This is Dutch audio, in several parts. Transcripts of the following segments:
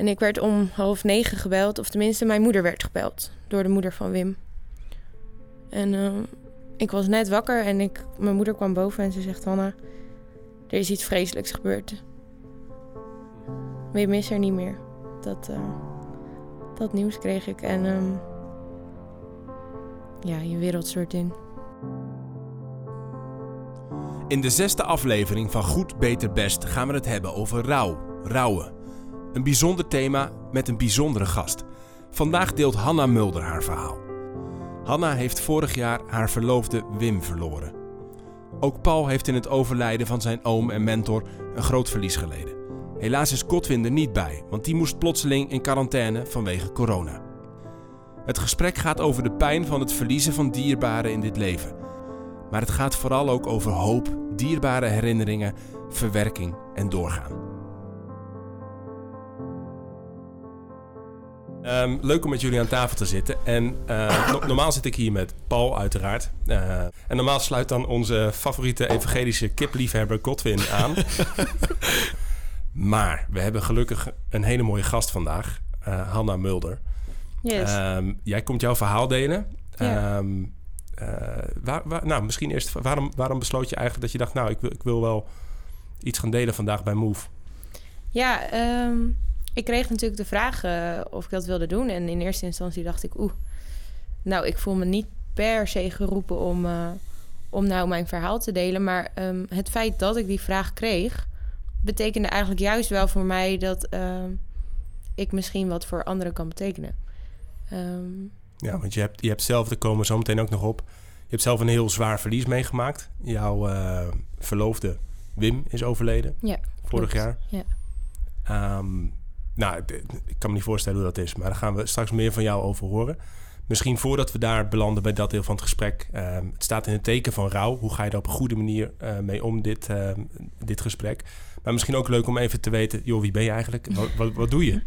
En ik werd om half negen gebeld, of tenminste mijn moeder werd gebeld door de moeder van Wim. En eh, ik was net wakker en ik, mijn moeder kwam boven en ze zegt: Hanna, er is iets vreselijks gebeurd. Wim is er niet meer. Dat, eh, dat nieuws kreeg ik en ehm, ja, je wereld stort in. In de zesde aflevering van Goed, Beter, Best gaan we het hebben over rouw, rouwen. Een bijzonder thema met een bijzondere gast. Vandaag deelt Hanna Mulder haar verhaal. Hanna heeft vorig jaar haar verloofde Wim verloren. Ook Paul heeft in het overlijden van zijn oom en mentor een groot verlies geleden. Helaas is Godwin er niet bij, want die moest plotseling in quarantaine vanwege corona. Het gesprek gaat over de pijn van het verliezen van dierbaren in dit leven. Maar het gaat vooral ook over hoop, dierbare herinneringen, verwerking en doorgaan. Ehm, leuk om met jullie aan tafel te zitten. En uh, normaal zit ik hier met Paul, uiteraard. Uh, en normaal sluit dan onze favoriete evangelische kipliefhebber Godwin aan. maar we hebben gelukkig een hele mooie gast vandaag, uh, Hanna Mulder. Yes. Um, jij komt jouw verhaal delen. Um, waar, waar, nou, misschien eerst, waarom, waarom besloot je eigenlijk dat je dacht... nou, ik wil, ik wil wel iets gaan delen vandaag bij Move? Ja, um, ik kreeg natuurlijk de vraag uh, of ik dat wilde doen. En in eerste instantie dacht ik, oeh, nou, ik voel me niet per se geroepen om, uh, om nou mijn verhaal te delen. Maar um, het feit dat ik die vraag kreeg, betekende eigenlijk juist wel voor mij dat uh, ik misschien wat voor anderen kan betekenen. Um, ja, want je hebt, je hebt zelf, daar komen we zo meteen ook nog op. Je hebt zelf een heel zwaar verlies meegemaakt. Jouw verloofde Wim is overleden. Ja, vorig klopt. jaar. Ja. Um, nou, ik kan me niet voorstellen hoe dat is, maar daar gaan we straks meer van jou over horen. Misschien voordat we daar belanden bij dat deel van het gesprek. Uh, het staat in het teken van rouw. Hoe ga je daar op een goede manier uh, mee om, dit, uh, dit gesprek? Maar misschien ook leuk om even te weten, joh, wie ben je eigenlijk? Wat, wat, wat doe je?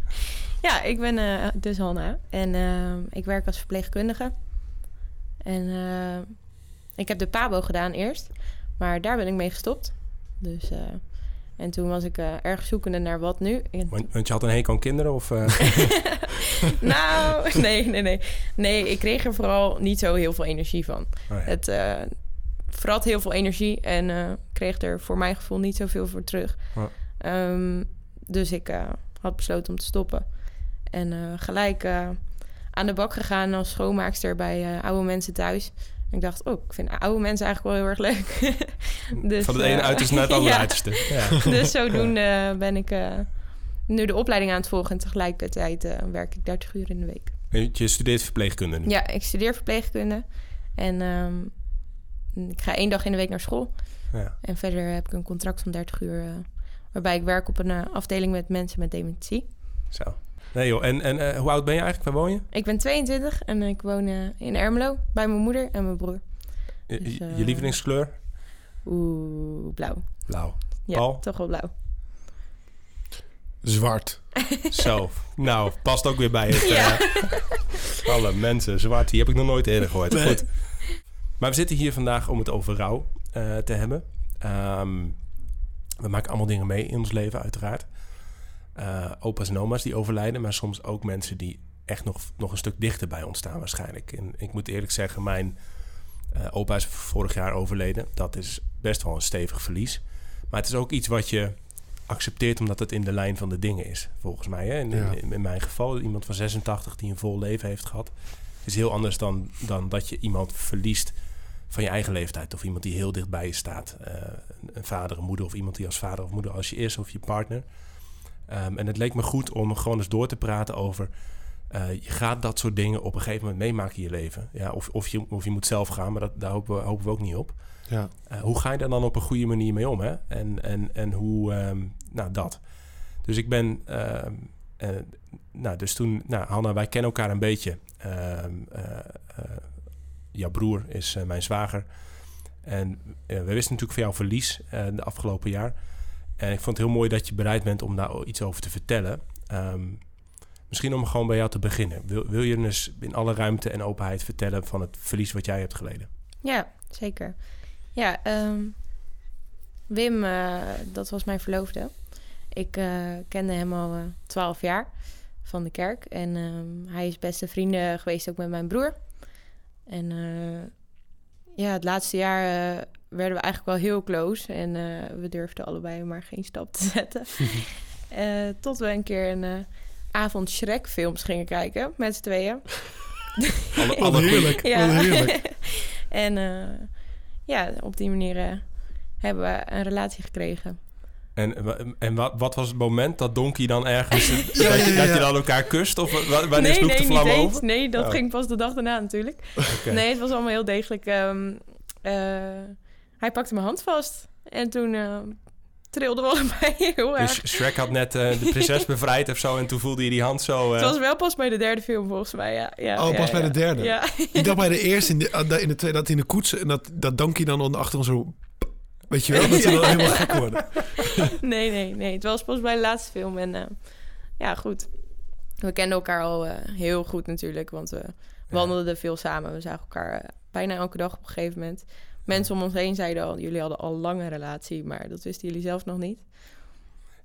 Ja, ik ben uh, dus Hanna en ik werk als verpleegkundige. En ik heb de PABO gedaan eerst, maar daar ben ik mee gestopt. Dus en toen was ik uh, erg zoekende naar wat nu. Want, want je had een hekel aan kinderen? Of, uh... nou, nee, nee, nee. Nee, ik kreeg er vooral niet zo heel veel energie van. Oh ja. Het uh, vrat heel veel energie en kreeg er voor mijn gevoel niet zoveel voor terug. Oh. Um, dus ik had besloten om te stoppen. En gelijk aan de bak gegaan als schoonmaakster bij oude mensen thuis. Ik dacht, oh, ik vind oude mensen eigenlijk wel heel erg leuk. dus, Van het ene uh, uiterste naar het andere ja. uiterste. Ja. dus zodoende ben ik uh, nu de opleiding aan het volgen... en tegelijkertijd uh, werk ik 30 uur in de week. Je studeert verpleegkunde nu? Ja, ik studeer verpleegkunde. En um, ik ga één dag in de week naar school. Ja. En verder heb ik een contract van 30 uur... uh, waarbij ik werk op een afdeling met mensen met dementie. Zo. Nee joh, en, en uh, hoe oud ben je eigenlijk? Waar woon je? Ik ben 22 en ik woon uh, in Ermelo bij mijn moeder en mijn broer. Je, dus, uh, je lievelingskleur? Oeh, blauw. Blauw. Ja, Paul? toch wel blauw. Zwart. Zo, nou, past ook weer bij het. Ja. alle mensen, zwart, die heb ik nog nooit eerder gehoord. Nee. Goed. Maar we zitten hier vandaag om het over rouw te hebben. Um, we maken allemaal dingen mee in ons leven, uiteraard uh, opa's en oma's die overlijden, maar soms ook mensen die echt nog, nog een stuk dichter bij ons staan waarschijnlijk. En ik moet eerlijk zeggen, mijn uh, opa is vorig jaar overleden. Dat is best wel een stevig verlies. Maar het is ook iets wat je accepteert omdat het in de lijn van de dingen is, volgens mij. Hè? In, ja. in, in, mijn geval, iemand van 86 die een vol leven heeft gehad... is heel anders dan, dan dat je iemand verliest van je eigen leeftijd... of iemand die heel dichtbij je staat. Uh, een vader, een moeder of iemand die als vader of moeder als je is... of je partner... Um, en het leek me goed om gewoon eens door te praten over... Uh, je gaat dat soort dingen op een gegeven moment meemaken in je leven. Ja, of, of, je, of je moet zelf gaan, maar dat, daar hopen we, hopen we ook niet op. Ja. Uh, hoe ga je daar dan op een goede manier mee om? Hè? En, en, en hoe... Um, nou, dat. Dus ik ben... Uh, nou, dus toen... Nou, Hanna, wij kennen elkaar een beetje. Ehm, jouw broer is mijn zwager. En we wisten natuurlijk van jouw verlies de afgelopen jaar... En ik vond het heel mooi dat je bereid bent om daar iets over te vertellen. Um, misschien om gewoon bij jou te beginnen. Wil, wil je dus in alle ruimte en openheid vertellen van het verlies wat jij hebt geleden? Ja, zeker. Ja, um, Wim, uh, dat was mijn verloofde. Ik eh, kende hem al twaalf jaar van de kerk. En ehm, hij is beste vrienden geweest ook met mijn broer. En eh, ja, het laatste jaar eh, werden we eigenlijk wel heel close. En we durfden allebei maar geen stap te zetten. tot we een keer een avond Shrek-films gingen kijken met z'n tweeën. Alle, alle heerlijk, ja. heerlijk. en ja, op die manier hebben we een relatie gekregen. En, en wat, wat, was het moment dat Donkey dan ergens... dat, je, dat, je, dan elkaar kust? Of wanneer nee, sloeg de vlam over? Nee, dat oh. ging pas de dag daarna natuurlijk. Nee, het was allemaal heel degelijk. Um, uh, hij pakte mijn hand vast. En toen uh, trilden we allebei heel dus erg. Dus Shrek had net uh, de prinses bevrijd of zo... en toen voelde je die hand zo... Het was wel pas bij de derde film volgens mij, ja. ja oh, pas bij de derde? Ja. Ik dacht bij de eerste, in de, in de tweede, dat in de koets... en dat, dat Donkey dan achter ons zo Weet je wel, dat ze wel helemaal gek worden. nee, nee, nee. Het was pas bij de laatste film. En uh, ja, goed. We kenden elkaar al uh, heel goed natuurlijk. Want we wandelden veel samen. We zagen elkaar uh, bijna elke dag op een gegeven moment. Mensen om ons heen zeiden al... jullie hadden al lange relatie. Maar dat wisten jullie zelf nog niet.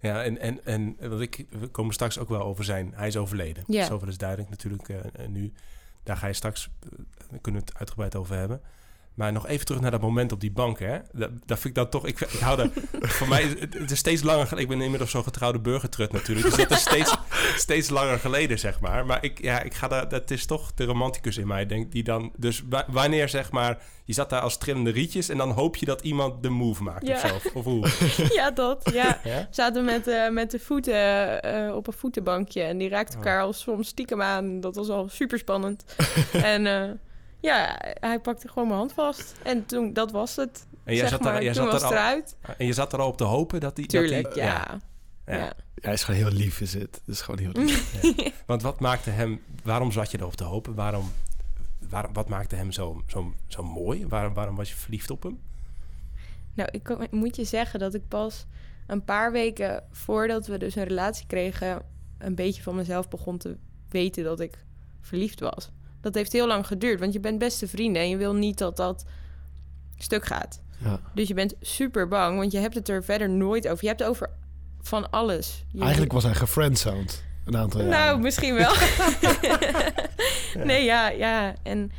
Ja, en, en, en wat ik, we komen straks ook wel over zijn... Hij is overleden. Ja. Zoveel is duidelijk natuurlijk nu. Daar ga je straks... Daar kunnen we het uitgebreid over hebben. Maar nog even terug naar dat moment op die bank, hè. Dat, dat vind ik dan toch... Ik, ik hou er... voor mij, het, is steeds langer... Ik ben inmiddels zo'n getrouwde burgertrut natuurlijk. Dus dat is steeds, steeds langer geleden, zeg maar. Maar ik, ja, ik ga daar... Dat is toch de romanticus in mij, denk die dan... Dus wanneer, zeg maar... Je zat daar als trillende rietjes... en dan hoop je dat iemand de move maakt ja. of zo. Of hoe? Ja, dat. Ja. ja? Zaten met, uh, met de voeten uh, op een voetenbankje... en die raakten elkaar oh. al soms stiekem aan. Dat was al super spannend. en... Uh, ja, hij pakte gewoon mijn hand vast. En toen, dat was het. En jij zat, er, jij zat er al, eruit. En je zat er al op te hopen dat hij... Tuurlijk, dat ja. ja. ja. Hij is gewoon heel lief, is het. is gewoon heel lief. Want wat maakte hem... Waarom zat je erop te hopen? Waarom, waarom, wat maakte hem zo, zo, zo mooi? Waarom, waarom was je verliefd op hem? Nou, ik moet je zeggen dat ik pas een paar weken voordat we dus een relatie kregen... een beetje van mezelf begon te weten dat ik verliefd was. Dat heeft heel lang geduurd, want je bent beste vrienden en je wil niet dat dat stuk gaat. Ja. Dus je bent super bang, want je hebt het er verder nooit over. Je hebt het over van alles. Eigenlijk was hij gefriendzoned een aantal jaar. Nou, misschien wel. Nee, ja, ja. En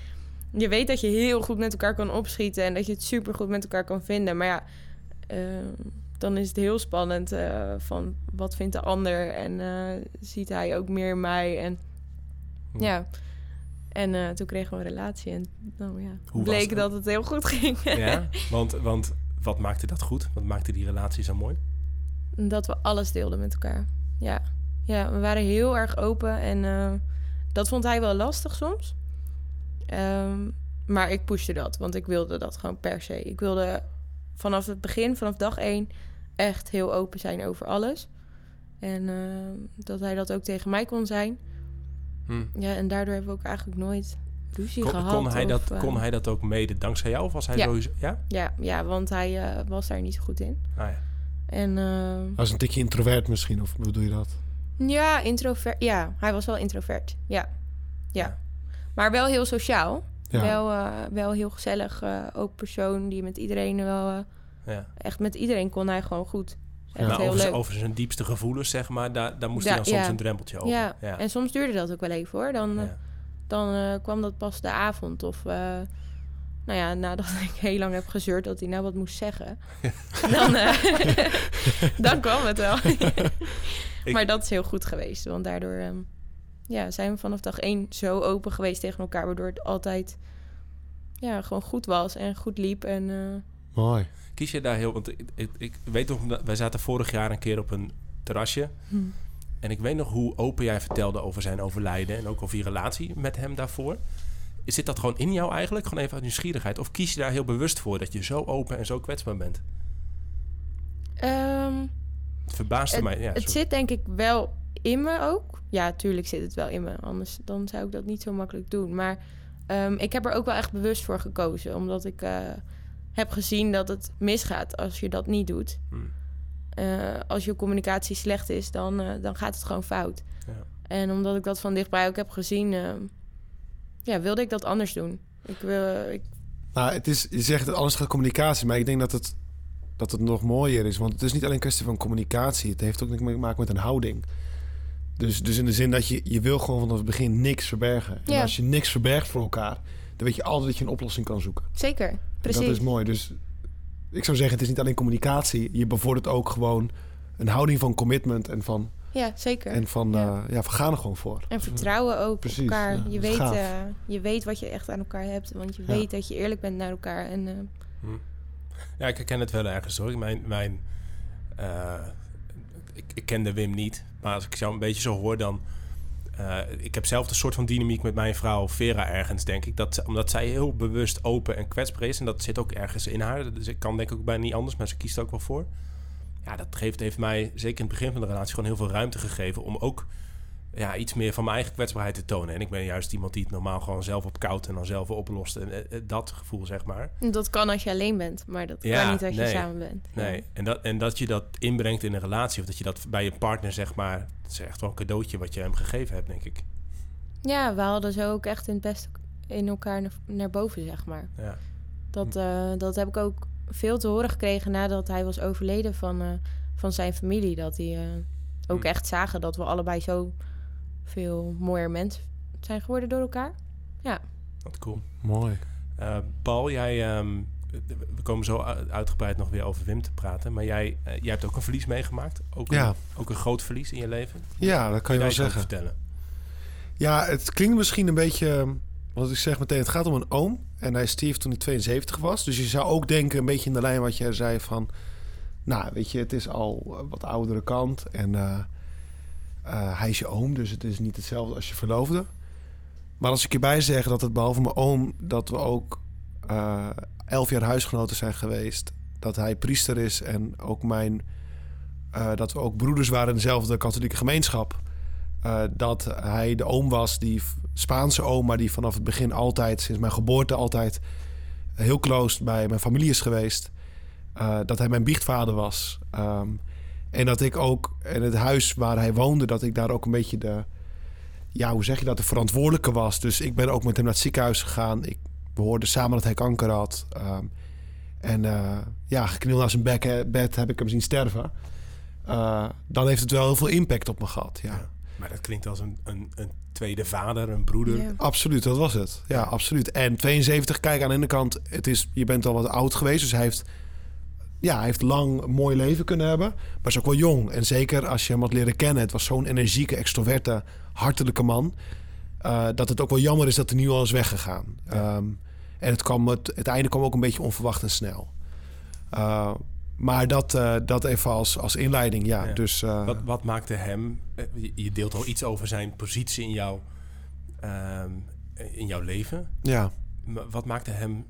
je weet dat je heel goed met elkaar kan opschieten en dat je het super goed met elkaar kan vinden. Maar ja, ehm, dan is het heel spannend uh, van wat vindt de ander en uh, ziet hij ook meer mij en hm. ja. En uh, toen kregen we een relatie en nou ja, Hoe bleek dat het heel goed ging. ja, want, want wat maakte dat goed? Wat maakte die relatie zo mooi? Dat we alles deelden met elkaar. Ja, ja we waren heel erg open en uh, dat vond hij wel lastig soms. Um, maar ik pushte dat, want ik wilde dat gewoon per se. Ik wilde vanaf het begin, vanaf dag één, echt heel open zijn over alles. En uh, dat hij dat ook tegen mij kon zijn. Hm. Ja, en daardoor hebben we ook eigenlijk nooit ruzie kon, gehad. Kon hij, dat, kon hij dat ook mede dankzij jou? Of was hij ja. sowieso... Ja? Ja, ja want hij uh, was daar niet zo goed in. Ah, ja. En, uh, hij was een tikje introvert misschien, of hoe bedoel je dat? Ja, introvert. Ja, hij was wel introvert. Ja, ja. Maar wel heel sociaal. Ja. Wel, uh, wel heel gezellig. ook persoon die met iedereen wel... ja. Echt met iedereen kon hij gewoon goed. Ja. over, over, zijn diepste gevoelens, zeg maar, daar, daar moest hij dan soms een drempeltje over. Ja. ja. en soms duurde dat ook wel even hoor. Dan, dan uh, kwam dat pas de avond. Of uh, nou ja, nadat ik heel lang heb gezeurd dat hij nou wat moest zeggen. dan, uh, dan kwam het wel. maar dat is heel goed geweest. Want daardoor um, ja, zijn we vanaf dag één zo open geweest tegen elkaar. Waardoor het altijd ja, gewoon goed was en goed liep. En, Mooi kies je daar heel... Want ik, ik, ik weet nog, wij zaten vorig jaar een keer op een terrasje. Hmm. En ik weet nog hoe open jij vertelde over zijn overlijden... en ook over je relatie met hem daarvoor. Zit dat gewoon in jou eigenlijk? Gewoon even uit nieuwsgierigheid? Of kies je daar heel bewust voor... dat je zo open en zo kwetsbaar bent? Um, het verbaasde mij. Ja, het zit denk ik wel in me ook. Ja, tuurlijk zit het wel in me. Anders dan zou ik dat niet zo makkelijk doen. Maar um, ik heb er ook wel echt bewust voor gekozen. Omdat ik... Uh, heb gezien dat het misgaat als je dat niet doet. Hmm. Uh, als je communicatie slecht is, dan, uh, dan gaat het gewoon fout. Ja. En omdat ik dat van dichtbij ook heb gezien, uh, ja, wilde ik dat anders doen. Ik wil, ik... Nou, het is, je zegt dat alles gaat communicatie, maar ik denk dat het dat het nog mooier is. Want het is niet alleen een kwestie van communicatie. Het heeft ook te maken met een houding. Dus, dus in de zin dat je, je wil gewoon vanaf het begin niks verbergen. En Ja. als je niks verbergt voor elkaar, dan weet je altijd dat je een oplossing kan zoeken. Zeker, precies. Dat is mooi. Dus ik zou zeggen, het is niet alleen communicatie. Je bevordert ook gewoon een houding van commitment en van, Ja, zeker. en van Ja. ja. ja, we gaan er gewoon voor. En vertrouwen ook Precies, op elkaar. ja, je, weet, eh, je weet wat je echt aan elkaar hebt. Want je Ja. weet dat je eerlijk bent naar elkaar. En eh, Ja, ik herken het wel ergens hoor. Mijn, mijn, eh, ik, ik kende Wim niet, maar als ik jou een beetje zo hoor, dan. Eh, ik heb zelf een soort van dynamiek met mijn vrouw Vera ergens, denk ik. Dat, omdat zij heel bewust open en kwetsbaar is. En dat zit ook ergens in haar. Dus ik kan denk ik ook bijna niet anders, maar ze kiest er ook wel voor. Ja, dat geeft, heeft mij, zeker in het begin van de relatie, gewoon heel veel ruimte gegeven om ook ja, iets meer van mijn eigen kwetsbaarheid te tonen. En ik ben juist iemand die het normaal gewoon zelf op koud en dan zelf oplost. En eh, eh, dat gevoel, zeg maar. dat kan als je alleen bent. Maar dat Ja, kan niet als je samen bent. Ja. Nee, en dat, en dat je dat inbrengt in een relatie... of dat je dat bij je partner, zeg maar... het is echt wel een cadeautje wat je hem gegeven hebt, denk ik. Ja, we hadden zo ook echt in het beste in elkaar naar, boven, zeg maar. Ja. Dat, eh, dat heb ik ook veel te horen gekregen nadat hij was overleden van, van zijn familie. Dat die ook Hm. echt zagen dat we allebei zo veel mooier mensen zijn geworden door elkaar. Wat cool. Mooi. Eh, Paul, jij... ehm, we komen zo uitgebreid nog weer over Wim te praten. Maar jij, eh, jij hebt ook een verlies meegemaakt. Ook een, Ja. ook een groot verlies in je leven. Ja, dat kan je wel zeggen. vertellen. Ja, het klinkt misschien een beetje... Want ik zeg meteen, het gaat om een oom. En hij stierf toen hij 72 was. Dus je zou ook denken, een beetje in de lijn wat jij zei van... Nou, weet je, het is al eh, wat oudere kant. En eh, eh, hij is je oom, dus het is niet hetzelfde als je verloofde. Maar als ik hierbij zeg dat het behalve mijn oom... dat we ook eh, elf jaar huisgenoten zijn geweest. Dat hij priester is en ook mijn... eh, dat we ook broeders waren in dezelfde katholieke gemeenschap... Dat hij de oom was, die Spaanse oom, maar die vanaf het begin altijd, sinds mijn geboorte, altijd heel close bij mijn familie is geweest. Dat hij mijn biechtvader was. Ehm, en dat ik ook in het huis waar hij woonde, dat ik daar ook een beetje de, ja, hoe zeg je dat, de verantwoordelijke was. Dus ik ben ook met hem naar het ziekenhuis gegaan. Ik, we hoorden samen dat hij kanker had. Ehm, en eh, ja, geknield naar zijn bek, bed heb ik hem zien sterven. Eh, dan heeft het wel heel veel impact op me gehad, ja. Ja. Maar dat klinkt als een, een, een tweede vader, een broeder. Absoluut, dat was het. Ja, absoluut. En 72, kijk aan de ene kant, het is, je bent al wat oud geweest, dus hij heeft, ja, hij heeft lang een mooi leven kunnen hebben, maar is ook wel jong. En zeker als je hem had leren kennen, het was zo'n energieke, extroverte, hartelijke man, eh, dat het ook wel jammer is dat hij nu al is weggegaan. Ehm, en het, kwam, het, het einde kwam ook een beetje onverwacht en snel. Uh, maar dat, uh, dat even als, als inleiding, ja. Ja. Dus, Wat, wat maakte hem... eh, je- deelt al iets over zijn positie in jouw, ehm, in jouw leven. ja. Wat maakte hem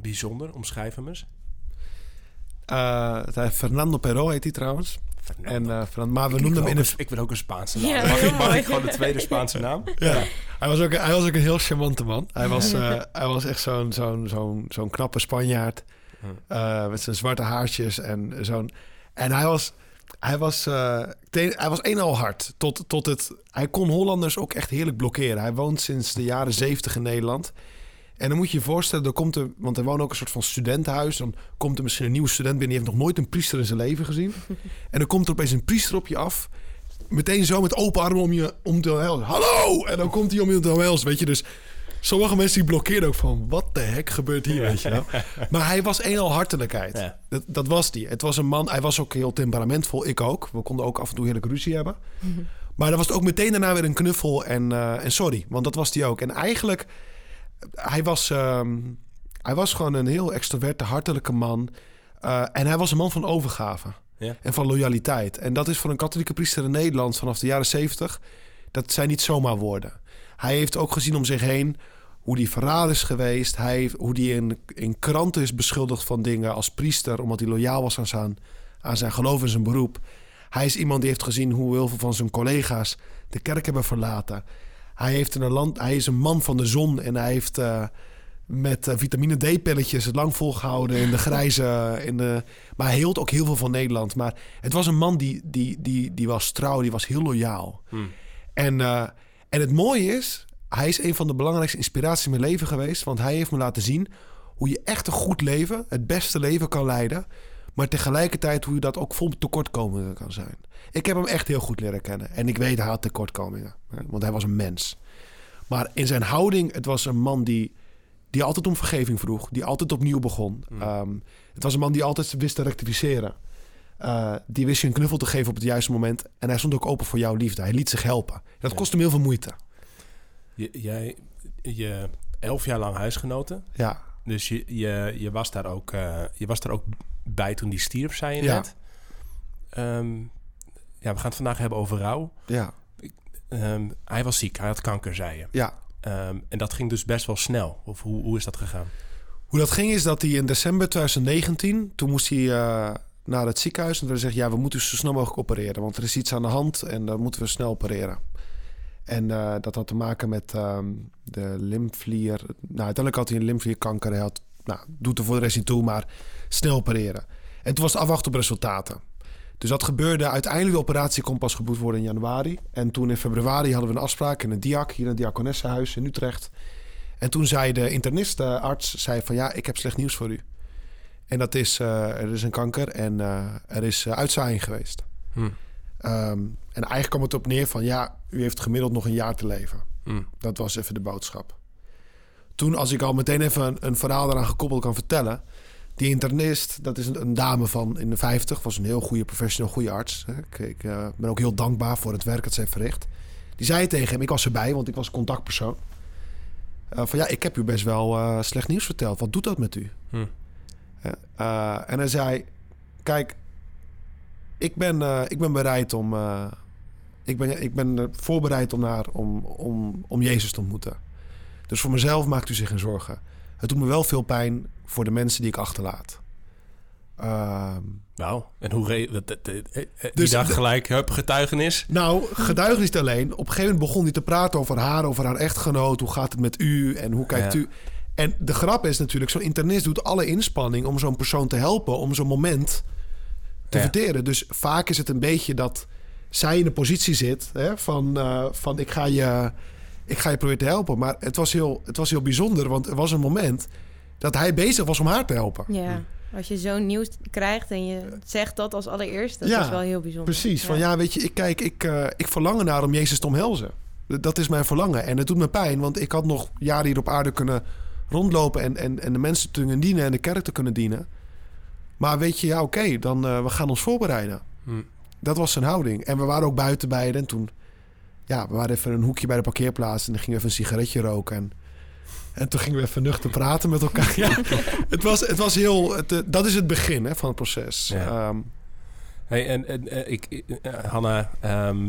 bijzonder? Omschrijf hem eens. Uh, Fernando Perro heet hij trouwens. Fernando. En, uh, Fernando, maar we ik, noemden hem in ook de een, ik wil ook een Spaanse naam. Ja, mag, ik, mag mooi. ik gewoon de tweede Spaanse naam? Ja. Hij, was ook, hij was ook een heel charmante man. Hij was, uh, hij was echt zo'n zo'n zo'n zo'n knappe Spanjaard. Uh, met zijn zwarte haartjes en zo'n... En hij was... Hij was, uh, hij was een al hard. Tot, tot het, hij kon Hollanders ook echt heerlijk blokkeren. Hij woont sinds de jaren zeventig in Nederland. En dan moet je je voorstellen, er komt er, want er woont ook een soort van studentenhuis. Dan komt er misschien een nieuwe student binnen, die heeft nog nooit een priester in zijn leven gezien. en dan komt er opeens een priester op je af. Meteen zo met open armen om je om te omhelzen. Hallo! En dan komt hij om je te omhelzen, weet je. Dus sommige mensen die blokkeerden ook van... wat de hek gebeurt hier, weet je wel. Maar hij was een al hartelijkheid. Ja. Dat, dat was die. Het was een man, hij was ook heel temperamentvol. Ik ook. We konden ook af en toe heerlijk ruzie hebben. Maar dan was het ook meteen daarna weer een knuffel en, uh, en sorry. Want dat was hij ook. En eigenlijk, hij was, ehm, hij was gewoon een heel extroverte, hartelijke man. Uh, en hij was een man van overgave. Ja. En van loyaliteit. En dat is voor een katholieke priester in Nederland vanaf de jaren zeventig... dat zijn niet zomaar woorden. Hij heeft ook gezien om zich heen hoe die verraad is geweest. Hij heeft, hoe die in, in kranten is beschuldigd van dingen als priester... omdat hij loyaal was aan zijn, aan zijn geloof en zijn beroep. Hij is iemand die heeft gezien hoe heel veel van zijn collega's... de kerk hebben verlaten. Hij, heeft een land, hij is een man van de zon en hij heeft... Uh, met uh, vitamine D-pilletjes het lang volgehouden in de grijze. In de, maar hij hield ook heel veel van Nederland. Maar het was een man die, die, die, die was trouw, die was heel loyaal. Hmm. En, uh, en het mooie is, hij is een van de belangrijkste inspiraties in mijn leven geweest. Want hij heeft me laten zien hoe je echt een goed leven, het beste leven kan leiden. Maar tegelijkertijd hoe je dat ook vol tekortkomingen kan zijn. Ik heb hem echt heel goed leren kennen. En ik weet, hij had tekortkomingen. Want hij was een mens. Maar in zijn houding, het was een man die, die altijd om vergeving vroeg. Die altijd opnieuw begon. Mm. Ehm, het was een man die altijd wist te rectificeren. Eh, die wist je een knuffel te geven op het juiste moment. En hij stond ook open voor jouw liefde. Hij liet zich helpen. Dat kost hem heel veel moeite. Je, jij, je elf jaar lang huisgenoten. Ja, Dus je, je, je, was daar ook, eh, je was daar ook bij toen die stierf, zei je Ja. net. Ehm, ja, we gaan het vandaag hebben over rouw. ja, Ehm, hij was ziek, hij had kanker, zei je. ja. Ehm, en dat ging dus best wel snel. Of hoe, hoe is dat gegaan? Hoe dat ging is dat hij in december 2019... toen moest hij eh, naar het ziekenhuis... en toen zei ja, we moeten zo snel mogelijk opereren... want er is iets aan de hand en dan moeten we snel opereren. En eh, dat had te maken met de lymfvlier. Nou, uiteindelijk had hij een lymfvlierkanker. Hij had, nou, doet er voor de rest niet toe, maar snel opereren. En toen was het afwachten op resultaten. Dus dat gebeurde. Uiteindelijk de operatie kon pas geboekt worden in januari. En toen in februari hadden we een afspraak in het DIAC, hier in het Diakonessenhuis in Utrecht. En toen zei de internistarts, zei van ja, ik heb slecht nieuws voor u. En dat is, eh, er is een kanker en eh, er is eh, uitzaaiing geweest. Hm. Ehm, en eigenlijk kwam het op neer van ja, u heeft gemiddeld nog een jaar te leven. Hm. Dat was even de boodschap. Toen, als ik al meteen even een, een verhaal eraan gekoppeld kan vertellen. Die internist, dat is een, een dame van in de 50, was een heel goede professional, goede arts. Ik, ik eh, ben ook heel dankbaar voor het werk dat ze heeft verricht. Die zei tegen hem, ik was erbij, want ik was contactpersoon. eh, van ja, ik heb u best wel eh, slecht nieuws verteld. Wat doet dat met u? Hm. En hij zei: Kijk, ik ben, ik ben bereid om. ik, ben, ik ben er voorbereid om, naar, om, om, om Jezus te ontmoeten. Dus voor mezelf maakt u zich geen zorgen. Het doet me wel veel pijn voor de mensen die ik achterlaat. Ehm, Nou, en hoe... Re- eh, eh, die Dus dacht gelijk, hup, getuigenis. nou, getuigen niet alleen. Op een gegeven moment begon hij te praten over haar, over haar echtgenoot. Hoe gaat het met u en hoe kijkt Ja. u? En de grap is natuurlijk, zo'n internist doet alle inspanning om zo'n persoon te helpen, om zo'n moment te Ja. verteren. Dus vaak is het een beetje dat zij in de positie zit hè, van, eh, van ik, ga je, ik ga je proberen te helpen. Maar het was, heel, het was heel bijzonder, want er was een moment dat hij bezig was om haar te helpen. Ja, als je zo'n nieuws krijgt en je zegt dat als allereerst, dat Ja, is wel heel bijzonder. Precies, van ja, weet je, ik kijk, ik, eh, ik verlang ernaar om Jezus te omhelzen. Dat is mijn verlangen. En het doet me pijn, want ik had nog jaren hier op aarde kunnen rondlopen en, en, en de mensen te kunnen dienen en de kerk te kunnen dienen. Maar weet je, ja, oké, dan uh, we gaan ons voorbereiden. Hm. Dat was zijn houding. En we waren ook buiten beiden. En toen, ja, we waren even een hoekje bij de parkeerplaats en dan gingen we even een sigaretje roken. En, en toen gingen we even nuchter praten met elkaar. ja, het was, het was heel, het, eh, dat is het begin hè, van het proces. Ja. Ehm, Hey, en, en eh, ik, eh, Hanna, ehm,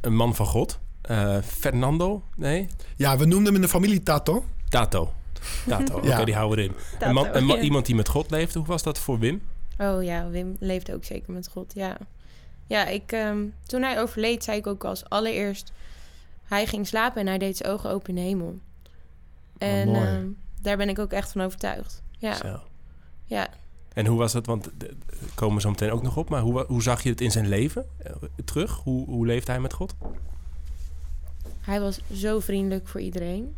een man van God. Eh, Fernando? Nee? ja, we noemden hem in de familie Tato. Tato. Tato, oké, Ja. die houden we erin. Tato, een man, een ma- ja. Iemand die met God leefde, hoe was dat voor Wim? Oh ja, Wim leefde ook zeker met God, ja. Ja, ik, ehm, toen hij overleed, zei ik ook als allereerst... Hij ging slapen en hij deed zijn ogen open in de hemel. En mooi. ehm, daar ben ik ook echt van overtuigd. Ja, Zo. ja. En hoe was dat? Want eh, komen we zo meteen ook nog op. Maar hoe, hoe zag je het in zijn leven eh, terug? Hoe, hoe leefde hij met God? Hij was zo vriendelijk voor iedereen.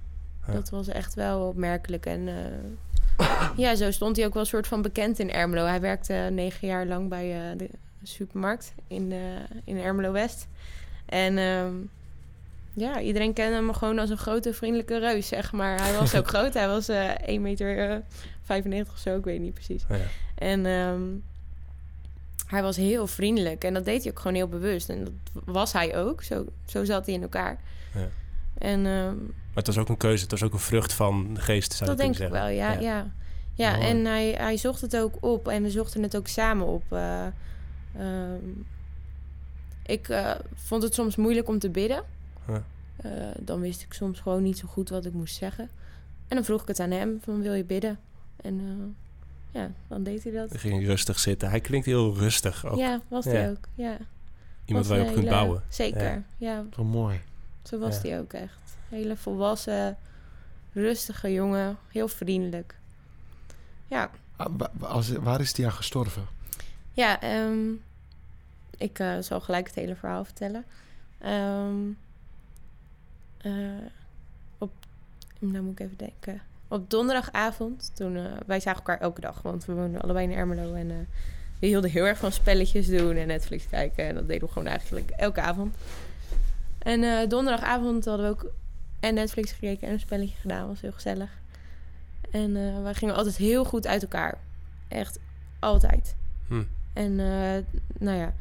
Ja. Dat was echt wel opmerkelijk. En eh, ja, zo stond hij ook wel een soort van bekend in Ermelo. Hij werkte negen jaar lang bij de supermarkt in, eh, in Ermelo West. En ehm, ja, iedereen kende hem gewoon als een grote vriendelijke reus, zeg maar. Hij was ook groot. Hij was eh 1 meter eh, 95 of zo, ik weet niet precies. Nou ja. En ehm, hij was heel vriendelijk. En dat deed hij ook gewoon heel bewust. En dat was hij ook. Zo, zo zat hij in elkaar. Ja. En ehm, Maar het was ook een keuze. Het was ook een vrucht van de geest, zou dat denk ik kunnen wel, zeggen. ja. ja. ja. En hij, hij zocht het ook op. En we zochten het ook samen op. eh, ehm, ik eh, vond het soms moeilijk om te bidden. Ja. Eh, dan wist ik soms gewoon niet zo goed wat ik moest zeggen. En dan vroeg ik het aan hem, van wil je bidden? En eh, ja, dan deed hij dat. Dan ging hij rustig zitten. Hij klinkt heel rustig. Ook. Ja, was Ja. hij ook. Ja. Iemand Was waar je op kunt hele- bouwen. Zeker, ja. Zo mooi. Zo was Ja. hij ook echt. Hele volwassen, rustige jongen. Heel vriendelijk. Ja, Ah, als- waar is hij aan gestorven? Ja ehm, ik eh, zal gelijk het hele verhaal vertellen. Ehm, eh, op, nou moet ik even denken. op donderdagavond, toen eh, wij zagen elkaar elke dag, want we woonden allebei in Ermelo en we hielden heel erg van spelletjes doen en Netflix kijken en dat deden we gewoon eigenlijk elke avond. En donderdagavond hadden we ook en Netflix gekeken en een spelletje gedaan, was heel gezellig. En wij gingen altijd heel goed uit elkaar, echt altijd. Hm. En eh, nou ja,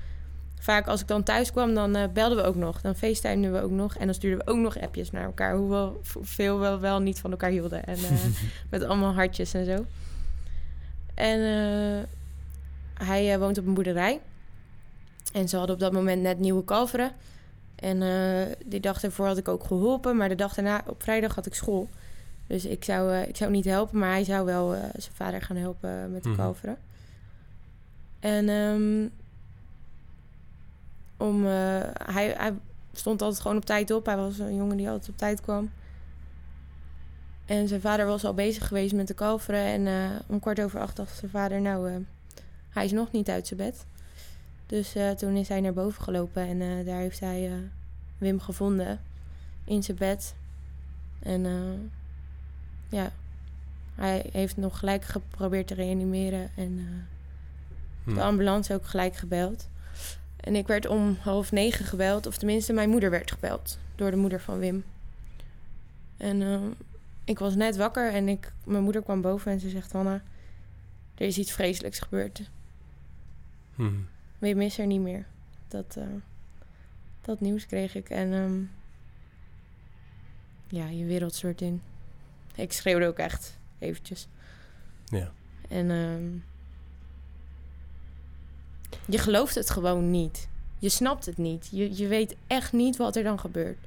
vaak als ik dan thuis kwam, dan eh, belden we ook nog. Dan facetimeden we ook nog. En dan stuurden we ook nog appjes naar elkaar. Hoewel veel wel, wel niet van elkaar hielden. En eh, met allemaal hartjes en zo. En hij woont op een boerderij. En ze hadden op dat moment net nieuwe kalveren. En die dag ervoor had ik ook geholpen. Maar de dag daarna, op vrijdag, had ik school. Dus ik zou, ik zou niet helpen, maar hij zou wel zijn vader gaan helpen met de Mhm. kalveren. En ehm, om, eh, hij, hij stond altijd gewoon op tijd op. Hij was een jongen die altijd op tijd kwam. En zijn vader was al bezig geweest met de kalveren. En eh, om kwart over acht dacht zijn vader, nou, eh, hij is nog niet uit zijn bed. Dus toen is hij naar boven gelopen en daar heeft hij Wim gevonden in zijn bed. En ja, hij heeft nog gelijk geprobeerd te reanimeren en Hm. de ambulance ook gelijk gebeld. En ik werd om half negen gebeld, of tenminste mijn moeder werd gebeld door de moeder van Wim. En eh, ik was net wakker en ik, mijn moeder kwam boven en ze zegt: Hanna, er is iets vreselijks gebeurd. Hm. Wim is er niet meer. Dat, eh, dat nieuws kreeg ik en ehm, ja, je wereld stort in. Ik schreeuwde ook echt eventjes. Ja. En ehm, je gelooft het gewoon niet. Je snapt het niet. Je, je weet echt niet wat er dan gebeurt.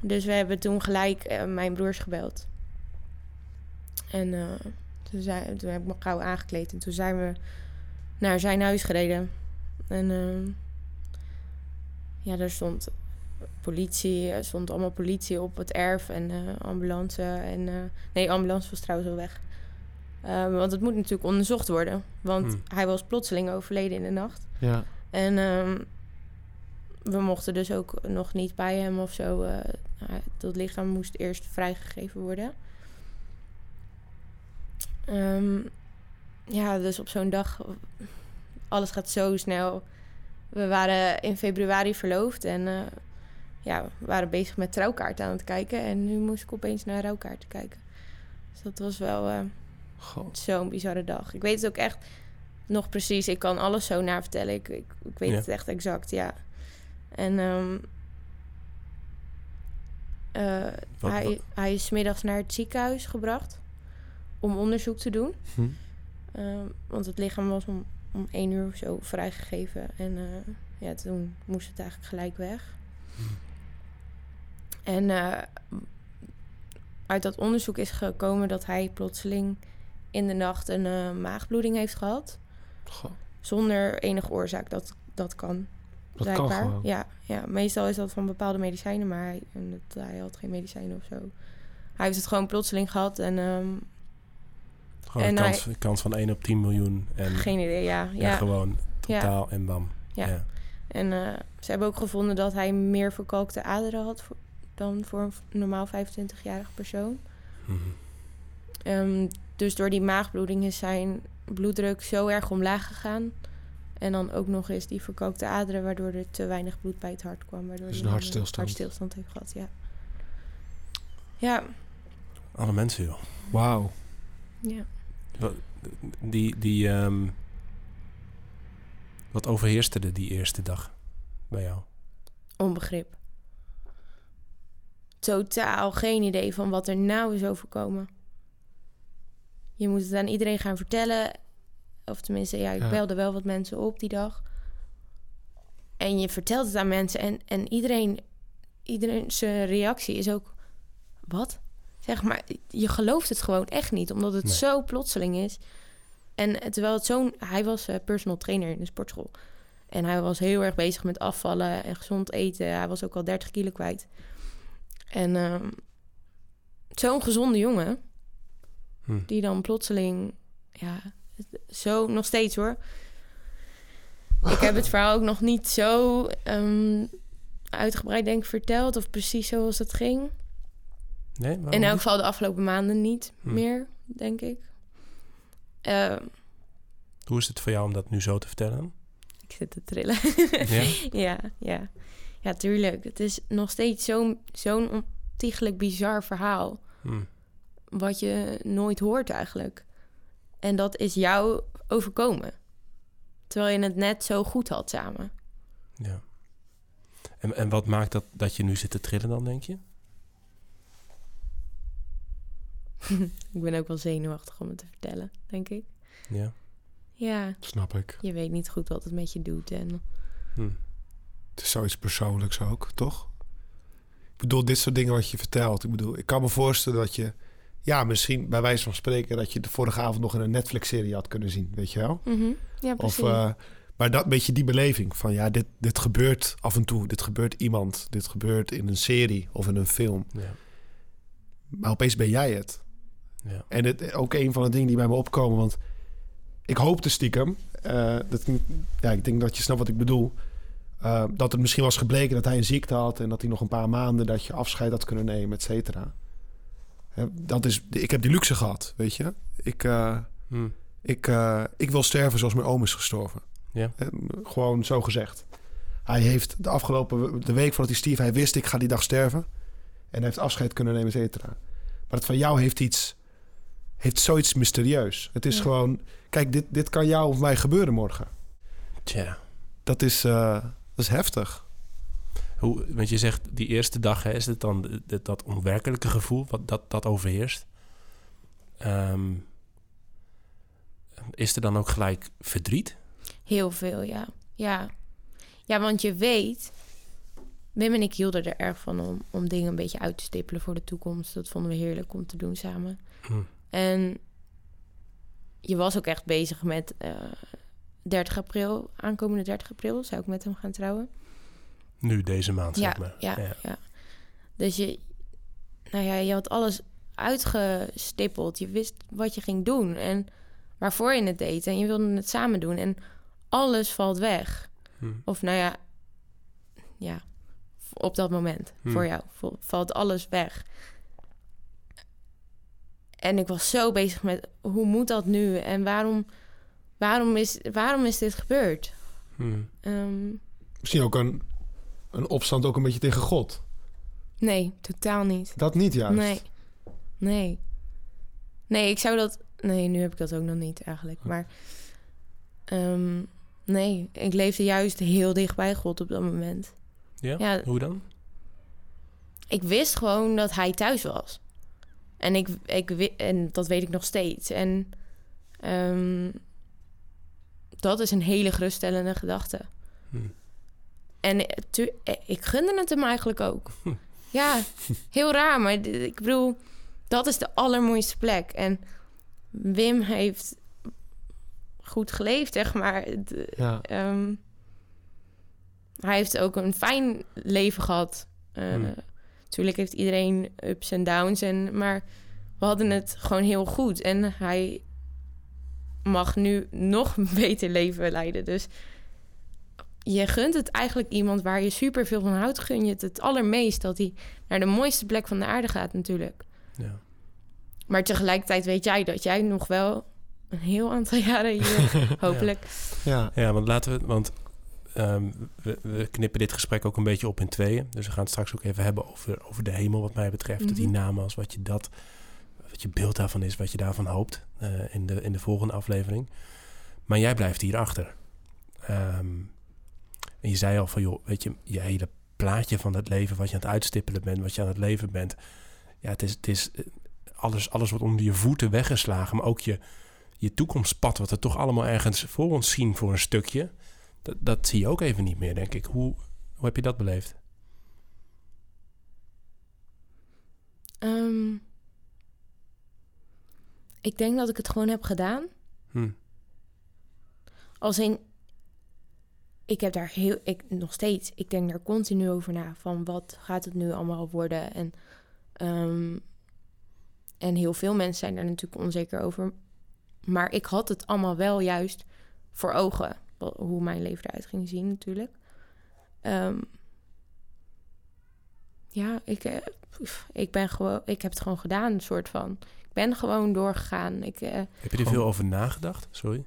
Dus we hebben toen gelijk eh, mijn broers gebeld. En eh, toen, zei, toen heb ik me gauw aangekleed. En toen zijn we naar zijn huis gereden. En ehm, ja, daar stond politie. Er stond allemaal politie op het erf. En eh, ambulance. En, eh, nee, ambulance was trouwens al weg. Ehm, want het moet natuurlijk onderzocht worden. Want Hmm. hij was plotseling overleden in de nacht. Ja. En ehm, we mochten dus ook nog niet bij hem of zo. eh, hij- dat lichaam moest eerst vrijgegeven worden. Ehm, ja, dus op zo'n dag, alles gaat zo snel. We waren in februari verloofd en eh, ja, we waren bezig met trouwkaarten aan het kijken. En nu moest ik opeens naar rouwkaarten kijken. Dus dat was wel... eh. Zo'n bizarre dag. Ik weet het ook echt nog precies. Ik kan alles zo naar vertellen. Ik, ik, ik weet Ja. het echt exact, ja. En ehm, eh, Wat- hij, wat- hij is middags naar het ziekenhuis gebracht om onderzoek te doen. Hm. Ehm, want het lichaam was om, om één uur of zo vrijgegeven. En eh, ja, toen moest het eigenlijk gelijk weg. En eh, uit dat onderzoek is gekomen dat hij plotseling in de nacht een eh, maagbloeding heeft gehad. God. Zonder enige oorzaak. Dat, dat kan. Dat kan gewoon. Ja, ja, meestal is dat van bepaalde medicijnen, maar hij, en dat, hij had geen medicijnen of zo. Hij heeft het gewoon plotseling gehad en ehm, Gewoon En een kans, van 1 op 10 miljoen. En, geen idee, ja. ja. gewoon Ja. totaal en bam. Ja. En eh, ze hebben ook gevonden dat hij meer verkalkte aderen had voor- dan voor een normaal 25-jarig persoon. Ehm, dus door die maagbloeding is zijn bloeddruk zo erg omlaag gegaan. En dan ook nog eens die verkookte aderen, waardoor er te weinig bloed bij het hart kwam. Waardoor Dus hij een hartstilstand. hartstilstand heeft gehad, ja. Ja, Alle mensen, joh. Wauw. ja. Wat- Die, die, ehm, wat overheerste er die eerste dag bij jou? Onbegrip. Totaal geen idee van wat er nou is overkomen. Je moet het aan iedereen gaan vertellen. Of tenminste, ja, ik Ja. belde wel wat mensen op die dag. En je vertelt het aan mensen en, en iedereen, iedereen zijn reactie is ook... Wat? Zeg maar, je gelooft het gewoon echt niet, omdat het Nee. zo plotseling is. En terwijl het zo'n... Hij was eh, personal trainer in de sportschool. En hij was heel erg bezig met afvallen en gezond eten. Hij was ook al 30 kilo kwijt. En ehm, zo'n gezonde jongen, Hm. die dan plotseling, ja, zo nog steeds hoor. Ik heb het verhaal ook nog niet zo ehm, uitgebreid denk ik verteld of precies zoals het ging. Nee? In elk geval de afgelopen maanden niet Hm. meer, denk ik. Eh, Hoe is het voor jou om dat nu zo te vertellen? ik zit te trillen. Ja? ja, ja. Ja, tuurlijk. Het is nog steeds zo'n zo'n ontiegelijk bizar verhaal. Hm. Wat je nooit hoort eigenlijk. En dat is jou overkomen. Terwijl je het net zo goed had samen. Ja. En, en wat maakt dat, dat je nu zit te trillen dan, denk je? Ik ben ook wel zenuwachtig om het te vertellen, denk ik. Ja. Ja, Snap ik. je weet niet goed wat het met je doet. En Hm. Het is zoiets persoonlijks ook, toch? Ik bedoel, dit soort dingen wat je vertelt. Ik bedoel, ik kan me voorstellen dat je... Ja, misschien bij wijze van spreken... dat je de vorige avond nog in een Netflix-serie had kunnen zien, weet je wel? Mhm. ja, Of, precies. eh, maar dat beetje die beleving van... ja, dit, dit gebeurt af en toe. Dit gebeurt iemand. Dit gebeurt in een serie of in een film. Ja. Maar opeens ben jij het. Ja. En het, ook een van de dingen die bij me opkomen, want ik hoopte stiekem, eh, dat, ja, ik denk dat je snapt wat ik bedoel, eh, dat het misschien was gebleken dat hij een ziekte had en dat hij nog een paar maanden dat je afscheid had kunnen nemen, et cetera. Dat is, ik heb die luxe gehad, weet je. Ik, eh, Hm. ik, eh, ik wil sterven zoals mijn oom is gestorven. Ja. Gewoon zo gezegd. Hij heeft de afgelopen de week voordat hij stierf, hij wist ik ga die dag sterven. En hij heeft afscheid kunnen nemen, et cetera. Maar het van jou heeft iets, heeft zoiets mysterieus. Het is Ja. gewoon, kijk, dit, dit kan jou of mij gebeuren morgen. Tja. Dat is, eh, dat is heftig. Hoe, want je zegt die eerste dag, hè, is het dan dat onwerkelijke gevoel wat dat, dat overheerst? Ehm, is er dan ook gelijk verdriet? Heel veel, ja. ja. Ja, want je weet... Wim en ik hielden er erg van om, om dingen een beetje uit te stippelen voor de toekomst. Dat vonden we heerlijk om te doen samen. Hm. En je was ook echt bezig met eh 30 april, aankomende 30 april, zou ik met hem gaan trouwen. Nu, deze maand, Ja, zeg maar. ja, ja. Dus je, nou ja, je had alles uitgestippeld. Je wist wat je ging doen en waarvoor je het deed. En je wilde het samen doen. En alles valt weg. Hm. Of nou ja, ja, op dat moment Hmm. voor jou val- valt alles weg. En ik was zo bezig met hoe moet dat nu en waarom, waarom, is, waarom is dit gebeurd? Hm. Ehm, Misschien ook een, een opstand ook een beetje tegen God. nee, totaal niet. Dat niet juist. Nee, nee. Nee, ik zou dat... Nee, nu heb ik dat ook nog niet eigenlijk. Maar ehm, nee, ik leefde juist heel dicht bij God op dat moment. Ja? Ja. Hoe dan? ik wist gewoon dat hij thuis was. En, ik, ik, en dat weet ik nog steeds. En ehm, dat is een hele geruststellende gedachte. Hm. En eh, tu- eh, ik gunde het hem eigenlijk ook. Hm. Ja, heel raar, maar ik bedoel, dat is de allermooiste plek. En Wim heeft goed geleefd, zeg maar. D- Ja. Ehm, hij heeft ook een fijn leven gehad. Eh Hmm. Natuurlijk heeft iedereen ups en downs, en, maar we hadden het gewoon heel goed. En hij mag nu nog een beter leven leiden. Dus je gunt het eigenlijk iemand waar je super veel van houdt, gun je het het allermeest dat hij naar de mooiste plek van de aarde gaat, natuurlijk. Ja. Maar tegelijkertijd weet jij dat jij nog wel een heel aantal jaren hier, hopelijk. Ja. Ja, want laten we... Want ehm, we, we knippen dit gesprek ook een beetje op in tweeën. Dus we gaan het straks ook even hebben over, over de hemel wat mij betreft. Die Mhm. namen als wat je dat... Wat je beeld daarvan is, wat je daarvan hoopt eh, in, de, in de volgende aflevering. Maar jij blijft hier achter. En je zei al van, joh, weet je, je hele plaatje van het leven, wat je aan het uitstippelen bent, wat je aan het leven bent. Ja, het is, het is eh, alles, alles wordt onder je voeten weggeslagen, maar ook je, je toekomstpad, wat we toch allemaal ergens voor ons zien voor een stukje, dat, dat zie je ook even niet meer, denk ik. Hoe, hoe heb je dat beleefd? Ehm, ik denk dat ik het gewoon heb gedaan. Hm. Als in, ik heb daar heel, ik nog steeds, ik denk daar continu over na. Van wat gaat het nu allemaal worden? En, ehm, en heel veel mensen zijn daar natuurlijk onzeker over. Maar ik had het allemaal wel juist voor ogen. Hoe mijn leven eruit ging zien natuurlijk. Ehm, ja, ik, eh, ik ben gewoon, ik heb het gewoon gedaan, een soort van. Ik ben gewoon doorgegaan. Ik, eh, Heb je er veel over nagedacht? Sorry.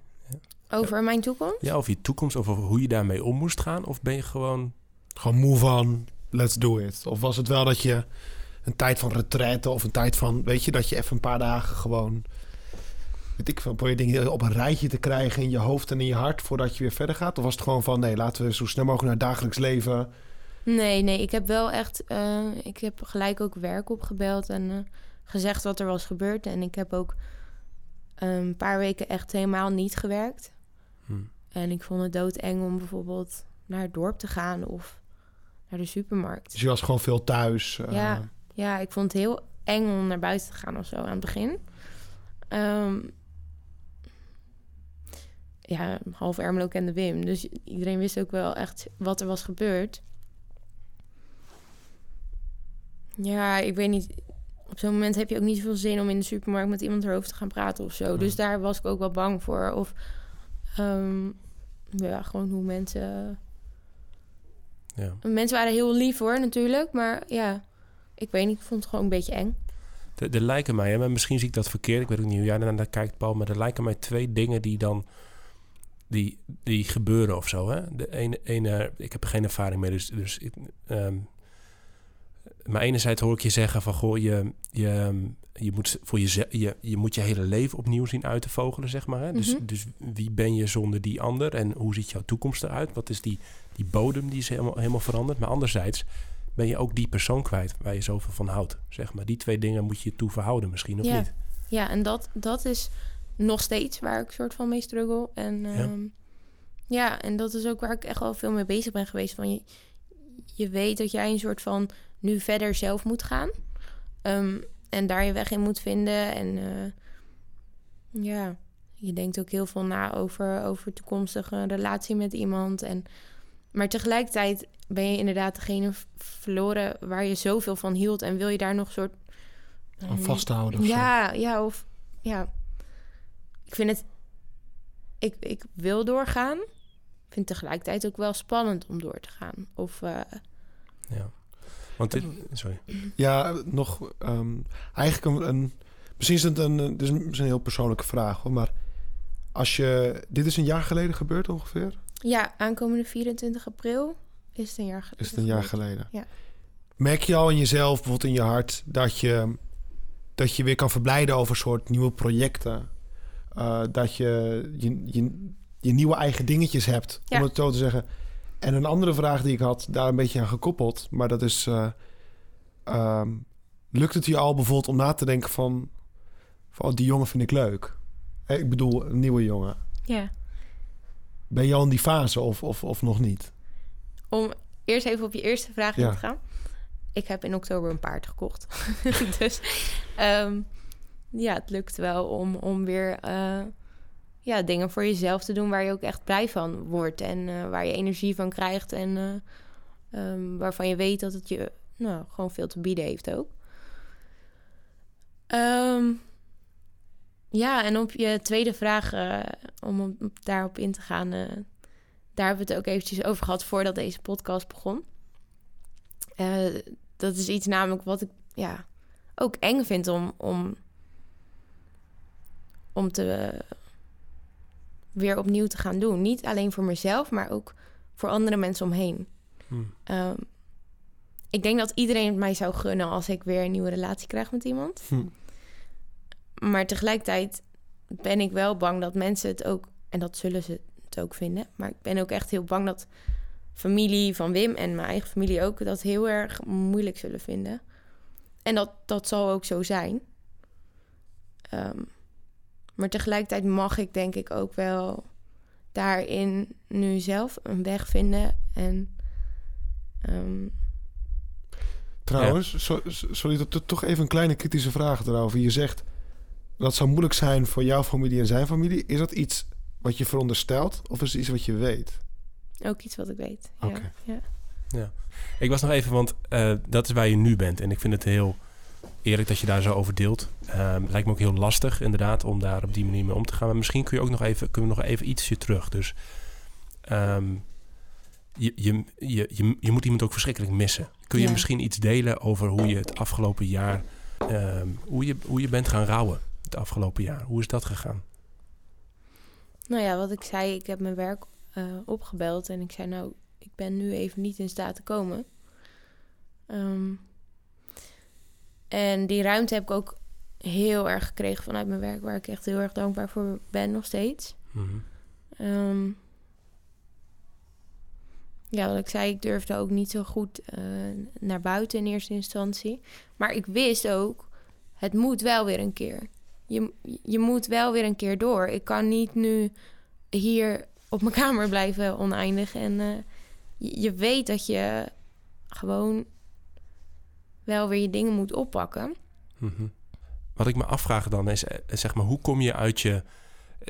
Over mijn toekomst. Ja, over je toekomst, of over hoe je daarmee om moest gaan? Of ben je gewoon... Gewoon move on, let's do it. Of was het wel dat je een tijd van retraite of een tijd van, weet je, dat je even een paar dagen gewoon, weet ik veel, probeer dingen op een rijtje te krijgen in je hoofd en in je hart voordat je weer verder gaat? Of was het gewoon van, nee, laten we zo snel mogelijk naar het dagelijks leven. Nee, nee, ik heb wel echt, eh, ik heb gelijk ook werk opgebeld en eh, gezegd wat er was gebeurd. En ik heb ook een paar weken echt helemaal niet gewerkt. Hm. En ik vond het doodeng om bijvoorbeeld naar het dorp te gaan of naar de supermarkt. Dus je was gewoon veel thuis. eh, Ja. Ja, ik vond het heel eng om naar buiten te gaan of zo aan het begin. Ehm, ja, half Ermelo kende Wim. Dus iedereen wist ook wel echt wat er was gebeurd. Ja, ik weet niet. Op zo'n moment heb je ook niet zoveel zin om in de supermarkt met iemand erover te gaan praten of zo. Dus daar was ik ook wel bang voor. Of ehm, ja, gewoon hoe mensen. Ja. Mensen waren heel lief hoor, natuurlijk. Maar ja, ik weet niet. Ik vond het gewoon een beetje eng. Er, er lijken mij, hè, maar misschien zie ik dat verkeerd. Ik weet ook niet hoe jij daarnaar kijkt, Paul. Maar er lijken mij twee dingen die dan... Die, die gebeuren of zo, hè? De ene, ene, ik heb er geen ervaring mee, dus... dus ik, ehm, maar enerzijds hoor ik je zeggen van... Goh, je, je, je, moet voor je, je, je moet je hele leven opnieuw zien uit te vogelen, zeg maar. Hè? Dus, Mhm. dus wie ben je zonder die ander? En hoe ziet jouw toekomst eruit? Wat is die, die bodem die is helemaal, helemaal veranderd? Maar anderzijds ben je ook die persoon kwijt waar je zoveel van houdt, zeg maar. Die twee dingen moet je toe verhouden misschien, of Ja. niet? Ja, en dat, dat is nog steeds waar ik soort van mee struggle. En ehm, ja. en dat is ook waar ik echt wel veel mee bezig ben geweest. Van je, je weet dat jij een soort van nu verder zelf moet gaan. Ehm, en daar je weg in moet vinden. En eh, ja, je denkt ook heel veel na over, over toekomstige relatie met iemand. En, maar tegelijkertijd ben je inderdaad degene verloren waar je zoveel van hield. En wil je daar nog soort... aan vasthouden. of zo. Ja, ja, of ja. Ik vind het. Ik, ik wil doorgaan. Ik vind het tegelijkertijd ook wel spannend om door te gaan. Of eh, Ja. Want dit, sorry. Ja, nog ehm, eigenlijk een, een misschien is het een, een- dit is een heel persoonlijke vraag, hoor, maar als je dit is een jaar geleden gebeurd ongeveer, ja, aankomende 24 april is het een jaar geleden. is het een jaar geleden. Ja. Merk je al in jezelf, bijvoorbeeld in je hart, dat je dat je weer kan verblijden over soort nieuwe projecten, Eh, dat je je, je je nieuwe eigen dingetjes hebt, Ja. om het zo te zeggen. En een andere vraag die ik had, daar een beetje aan gekoppeld, maar dat is, eh, ehm, lukt het je al bijvoorbeeld om na te denken van, van oh, die jongen vind ik leuk? Ik bedoel, een nieuwe jongen. Ja. Ben je al in die fase of, of, of nog niet? Om eerst even op je eerste vraag Ja. in te gaan. Ik heb in oktober een paard gekocht. dus ehm, ja, het lukt wel om, om weer eh, ja, dingen voor jezelf te doen waar je ook echt blij van wordt. En eh, waar je energie van krijgt. En eh, ehm, waarvan je weet dat het je nou, gewoon veel te bieden heeft ook. Ehm, ja, en op je tweede vraag, eh, om op- daarop in te gaan, daar hebben we het ook eventjes over gehad voordat deze podcast begon. Dat is iets namelijk wat ik ja, ook eng vind om, om, om te weer opnieuw te gaan doen. Niet alleen voor mezelf, maar ook voor andere mensen omheen. Hm. Ehm, ik denk dat iedereen het mij zou gunnen als ik weer een nieuwe relatie krijg met iemand. Hm. Maar tegelijkertijd ben ik wel bang dat mensen het ook, en dat zullen ze het ook vinden, maar ik ben ook echt heel bang dat familie van Wim en mijn eigen familie ook dat heel erg moeilijk zullen vinden. En dat, dat zal ook zo zijn. Ehm, maar tegelijkertijd mag ik denk ik ook wel daarin nu zelf een weg vinden. En ehm, Trouwens, so- sorry, to- to- toch even een kleine kritische vraag erover. Je zegt dat zou moeilijk zijn voor jouw familie en zijn familie. Is dat iets wat je veronderstelt of is het iets wat je weet? ook iets wat ik weet. Oké. Ja, ja. Ik was nog even, want eh, dat is waar je nu bent. En ik vind het heel eerlijk dat je daar zo over deelt. Ehm, het lijkt me ook heel lastig, inderdaad, om daar op die manier mee om te gaan. Maar misschien kun je ook nog even, kunnen we nog even ietsje terug. Dus ehm, je, je, je, je, je moet iemand ook verschrikkelijk missen. Kun je Ja. misschien iets delen over hoe je het afgelopen jaar, ehm, hoe, je, hoe je bent gaan rouwen het afgelopen jaar? Hoe is dat gegaan? Nou ja, wat ik zei, ik heb mijn werk eh, opgebeld en ik zei nou, ik ben nu even niet in staat te komen. En die ruimte heb ik ook heel erg gekregen vanuit mijn werk, waar ik echt heel erg dankbaar voor ben nog steeds. Mhm. Ehm, ja, wat ik zei, ik durfde ook niet zo goed eh, naar buiten in eerste instantie. Maar ik wist ook, het moet wel weer een keer. Je, je moet wel weer een keer door. Ik kan niet nu hier op mijn kamer blijven oneindig. En eh, je, je weet dat je gewoon wel weer je dingen moet oppakken. Mhm. Wat ik me afvraag dan is, eh, zeg maar, hoe kom je uit je...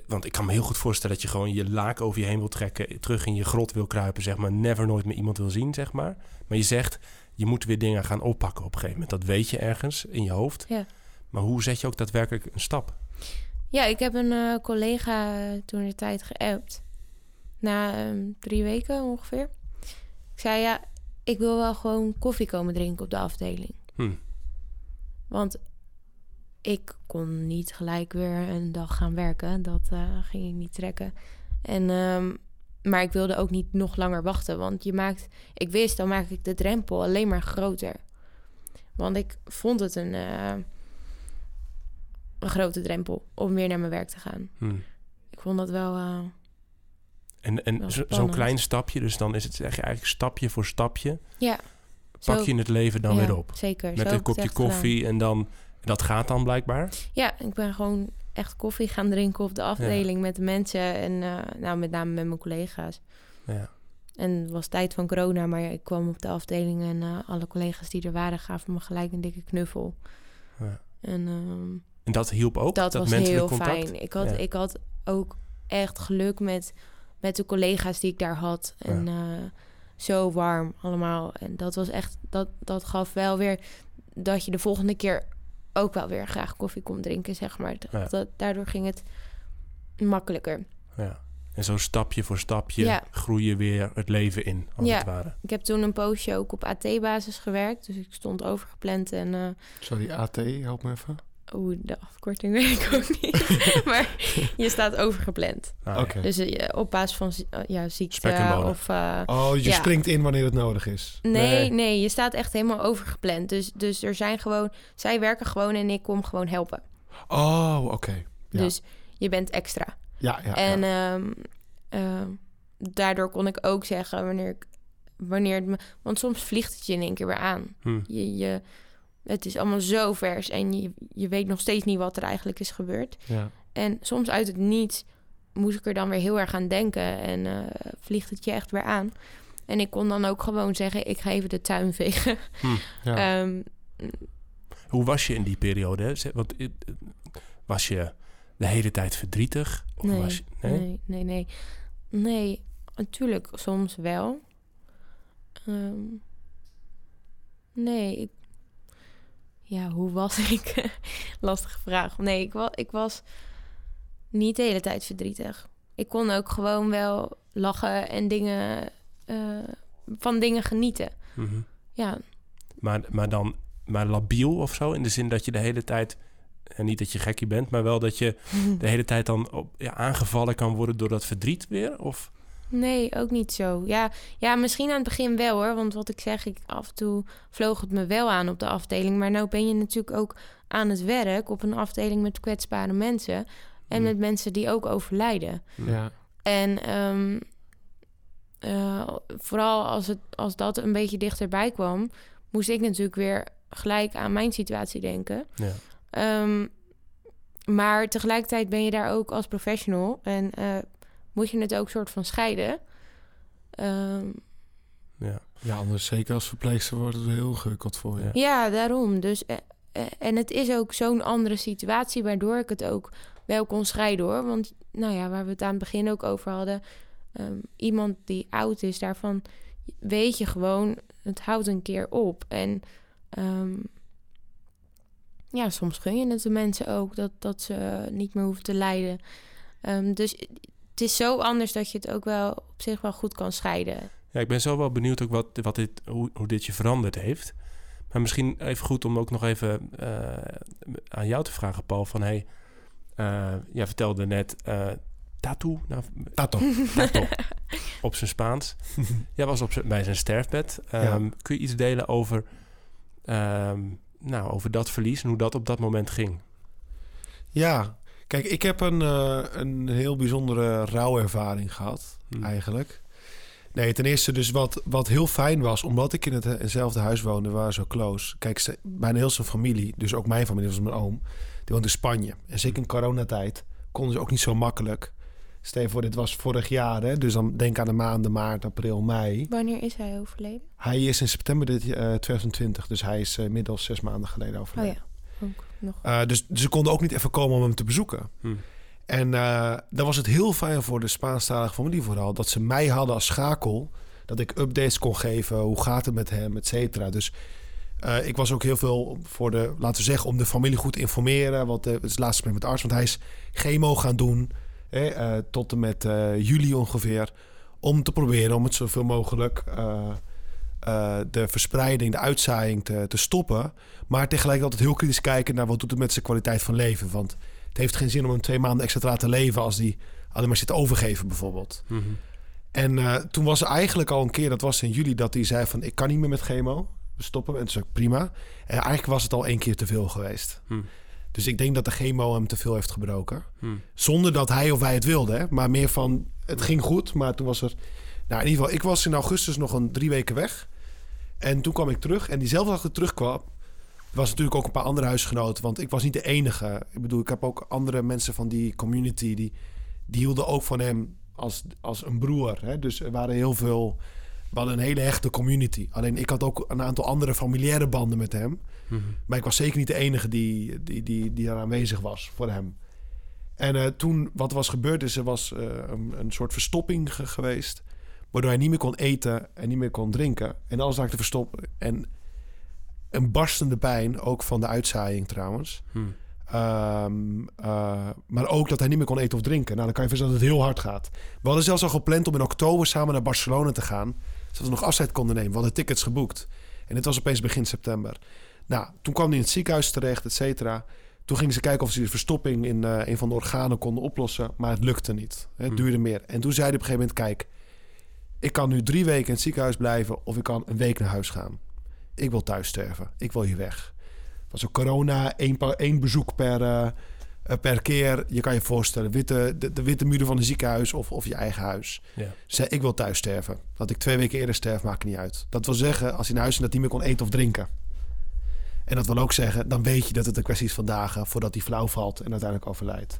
Want ik kan me heel goed voorstellen dat je gewoon je laak over je heen wil trekken... terug in je grot wil kruipen, zeg maar... never nooit meer iemand wil zien, zeg maar. Maar je zegt, je moet weer dingen gaan oppakken op een gegeven moment. Dat weet je ergens in je hoofd. Ja. Maar hoe zet je ook daadwerkelijk een stap? Ja, ik heb een eh, collega toen de tijd geappt. Na ehm, drie weken ongeveer. Ik zei ja, ik wil wel gewoon koffie komen drinken op de afdeling. Hm. Want ik kon niet gelijk weer een dag gaan werken. Dat eh, ging ik niet trekken. En, ehm, maar ik wilde ook niet nog langer wachten. Want je maakt, ik wist, dan maak ik de drempel alleen maar groter. Want ik vond het een, eh, een grote drempel om weer naar mijn werk te gaan. Hm. Ik vond dat wel. eh, En, en zo- zo'n klein stapje, dus dan is het zeg je eigenlijk stapje voor stapje... ja. pak zo- je het leven dan ja, weer op. Zeker. Met zo een kopje gedaan. koffie en dan... Dat gaat dan blijkbaar? Ja, ik ben gewoon echt koffie gaan drinken op de afdeling met de mensen en eh, nou, met name met mijn collega's. Ja. En het was tijd van corona, maar ik kwam op de afdeling en eh, alle collega's die er waren gaven me gelijk een dikke knuffel. Ja. En ehm, En dat hielp ook? dat, was menselijk heel contact? fijn. Ik had, ik had ook echt geluk met, met de collega's die ik daar had. En eh, zo warm allemaal. En dat was echt, dat, dat gaf wel weer dat je de volgende keer ook wel weer graag koffie komt drinken, zeg maar. Dat, Ja. dat- daardoor ging het makkelijker. Ja. En zo stapje voor stapje Ja. groei je weer het leven in, als Ja. het ware. Ik heb toen een poosje ook op AT-basis gewerkt. Dus ik stond overgepland en... eh Sorry, AT, help me even. Oeh, de afkorting weet ik ook niet. maar je staat overgepland. Ah. Dus eh, op basis van eh, ja, ziekte of... eh, Oh, je Ja. springt in wanneer het nodig is. Nee, Nee. nee, je staat echt helemaal overgepland. Dus, dus er zijn gewoon... Zij werken gewoon en ik kom gewoon helpen. Oh, oké. Ja. Dus je bent extra. Ja, ja. en ja. ehm, ehm, daardoor kon ik ook zeggen wanneer ik... Wanneer het me, want soms vliegt het je in één keer weer aan. Hm. Je, je, het is allemaal zo vers en je, je weet nog steeds niet wat er eigenlijk is gebeurd. ja. En soms uit het niets moest ik er dan weer heel erg aan denken en eh, vliegt het je echt weer aan. En ik kon dan ook gewoon zeggen, ik ga even de tuin vegen. Hm. ja. Ehm, Hoe was je in die periode? hè? Want, eh, was je de hele tijd verdrietig? Of Nee, was je, nee? nee, nee, nee. Nee, natuurlijk soms wel. Ehm, nee, ik, ja, hoe was ik? Lastige vraag. Nee, ik, wa ik was niet de hele tijd verdrietig. Ik kon ook gewoon wel lachen en dingen, eh, van dingen genieten. Mhm. Ja, Maar, maar dan maar labiel of zo? In de zin dat je de hele tijd... En niet dat je gekkie bent, maar wel dat je de hele tijd dan op, ja, aangevallen kan worden door dat verdriet weer? Of, Nee, ook niet zo. Ja, ja, misschien aan het begin wel hoor. Want wat ik zeg, ik, af en toe vloog het me wel aan op de afdeling. Maar nou ben je natuurlijk ook aan het werk op een afdeling met kwetsbare mensen. En Hmm. met mensen die ook overlijden. ja. En ehm, eh, vooral als, het, als dat een beetje dichterbij kwam, moest ik natuurlijk weer gelijk aan mijn situatie denken. ja. Ehm, maar tegelijkertijd ben je daar ook als professional en eh, moet je het ook soort van scheiden. Ehm, Ja. ja, anders zeker als verpleegster wordt het heel ingewikkeld voor je. Ja. ja, daarom. Dus, eh, eh, en het is ook zo'n andere situatie, waardoor ik het ook wel kon scheiden hoor. Want nou ja, waar we het aan het begin ook over hadden, ehm, iemand die oud is, daarvan weet je gewoon, het houdt een keer op. En ehm, ja, soms gun je het de mensen ook dat, dat ze niet meer hoeven te lijden. Ehm, dus het is zo anders dat je het ook wel op zich wel goed kan scheiden. Ja, ik ben zo wel benieuwd ook wat, wat dit, hoe, hoe dit je veranderd heeft. Maar misschien even goed om ook nog even eh, aan jou te vragen, Paul. Van hey, eh, jij vertelde net uh, tattoo, nou, Tato. tato op zijn Spaans. jij was op zijn, bij zijn sterfbed. Ehm, Kun je iets delen over, ehm, nou, over dat verlies en hoe dat op dat moment ging? Ja, kijk, ik heb een, eh, een heel bijzondere rouwervaring gehad, Hmm. eigenlijk. Nee, ten eerste dus wat, wat heel fijn was, omdat ik in het- hetzelfde huis woonde, waren zo close. Kijk, ze, bijna heel zijn familie, dus ook mijn familie, dat was mijn oom, die woont in Spanje. En zeker in coronatijd konden ze ook niet zo makkelijk. Stel je voor, dit was vorig jaar, hè? dus dan denk aan de maanden maart, april, mei. Wanneer is hij overleden? Hij is in september dit, eh, 2020, dus hij is eh, inmiddels zes maanden geleden Oh overleden. ja, ook nog. Eh, dus ze konden ook niet even komen om hem te bezoeken. Hm. En eh, dan was het heel fijn voor de Spaanstalige familie vooral... dat ze mij hadden als schakel. Dat ik updates kon geven. Hoe gaat het met hem, et cetera. Dus eh, ik was ook heel veel voor de... laten we zeggen, om de familie goed te informeren. Want het is het laatste met de arts. Want hij is chemo gaan doen. Hè, eh, tot en met eh, juli ongeveer. Om te proberen om het zoveel mogelijk... eh, de verspreiding, de uitzaaiing te, te stoppen. Maar tegelijk altijd heel kritisch kijken naar wat doet het met zijn kwaliteit van leven. Want het heeft geen zin om hem twee maanden extra te laten leven als die alleen maar zit overgeven bijvoorbeeld. Mhm. En eh, toen was er eigenlijk al een keer, dat was in juli, dat hij zei van ik kan niet meer met chemo. We stoppen. En is ook prima. En eigenlijk was het al één keer te veel geweest. Hm. Dus ik denk dat de chemo hem te veel heeft gebroken. Hm. Zonder dat hij of wij het wilden. Hè? Maar meer van, het ging goed. Maar toen was er... Nou, in ieder geval, ik was in augustus nog een drie weken weg. En toen kwam ik terug. En diezelfde dag dat ik terugkwam... was natuurlijk ook een paar andere huisgenoten. Want ik was niet de enige. Ik bedoel, ik heb ook andere mensen van die community... die, die hielden ook van hem als, als een broer. Hè? Dus er waren heel veel... We hadden een hele hechte community. Alleen ik had ook een aantal andere familiaire banden met hem. Mhm. Maar ik was zeker niet de enige die, die, die, die daar aanwezig was voor hem. En eh, toen, wat was gebeurd, is er was eh, een, een soort verstopping ge- geweest. Waardoor hij niet meer kon eten en niet meer kon drinken. En alles raakte verstoppen. En een barstende pijn, ook van de uitzaaiing trouwens. Hm. Ehm, eh, maar ook dat hij niet meer kon eten of drinken. Nou, dan kan je voorstellen dat het heel hard gaat. We hadden zelfs al gepland om in oktober samen naar Barcelona te gaan. Zodat we nog afscheid konden nemen. We hadden tickets geboekt. En dit was opeens begin september. Nou, toen kwam hij in het ziekenhuis terecht, et cetera. Toen gingen ze kijken of ze de verstopping in eh, een van de organen konden oplossen. Maar het lukte niet. Het Hmm. duurde meer. En toen zei hij op een gegeven moment... Kijk, ik kan nu drie weken in het ziekenhuis blijven... of ik kan een week naar huis gaan. Ik wil thuis sterven. Ik wil hier weg. Was ook corona, één, bezoek per, eh, eh, per keer. Je kan je voorstellen, witte, de, de witte muren van een ziekenhuis of, of je eigen huis. Ja. Zei, ik wil thuis sterven. Dat ik twee weken eerder sterf, maakt niet uit. Dat wil zeggen, als hij naar huis is, dat hij niet meer kon eten of drinken. En dat wil ook zeggen, dan weet je dat het een kwestie is van dagen... voordat hij flauw valt en uiteindelijk overlijdt.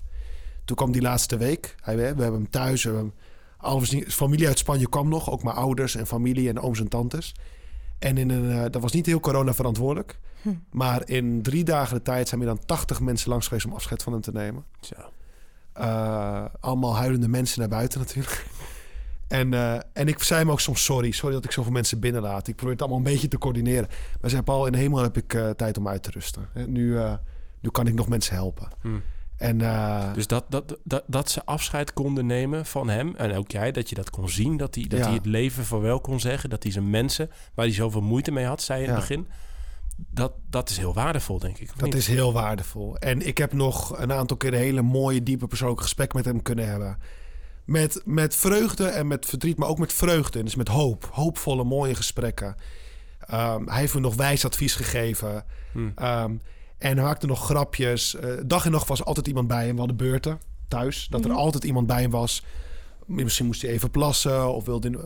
Toen kwam die laatste week. Hij, we hebben hem thuis. We hebben hem, alle zijn familie uit Spanje kwam nog. Ook mijn ouders en familie en ooms en tantes. En in een, eh, dat was niet heel corona verantwoordelijk. Hm. Maar in drie dagen de tijd zijn meer dan 80 mensen langs geweest om afscheid van hem te nemen. Zo. Eh, allemaal huilende mensen naar buiten natuurlijk. En, eh, en ik zei hem ook soms sorry. Sorry dat ik zoveel mensen binnenlaat. Ik probeer het allemaal een beetje te coördineren. Maar zei Paul, in de hemel heb ik eh, tijd om uit te rusten. Hè, Nu, eh, nu kan ik nog mensen helpen. Hm. En eh, Dus dat, dat, dat, dat ze afscheid konden nemen van hem. En ook jij, dat je dat kon zien. Dat hij, dat Ja. hij het leven vaarwel kon zeggen. Dat hij zijn mensen, waar hij zoveel moeite mee had, zei in het begin. Dat, dat is heel waardevol, denk ik. dat niet? is heel waardevol. En ik heb nog een aantal keer hele mooie, diepe persoonlijke gesprek met hem kunnen hebben. Met, met vreugde en met verdriet, maar ook met vreugde. Dus met hoop. Hoopvolle, mooie gesprekken. Ehm, hij heeft me nog wijs advies gegeven. Hm. Ehm, en hij maakte nog grapjes. Eh, dag en nacht was altijd iemand bij hem. We hadden beurten thuis. Dat Mhm. er altijd iemand bij hem was. Misschien moest hij even plassen of wilde hij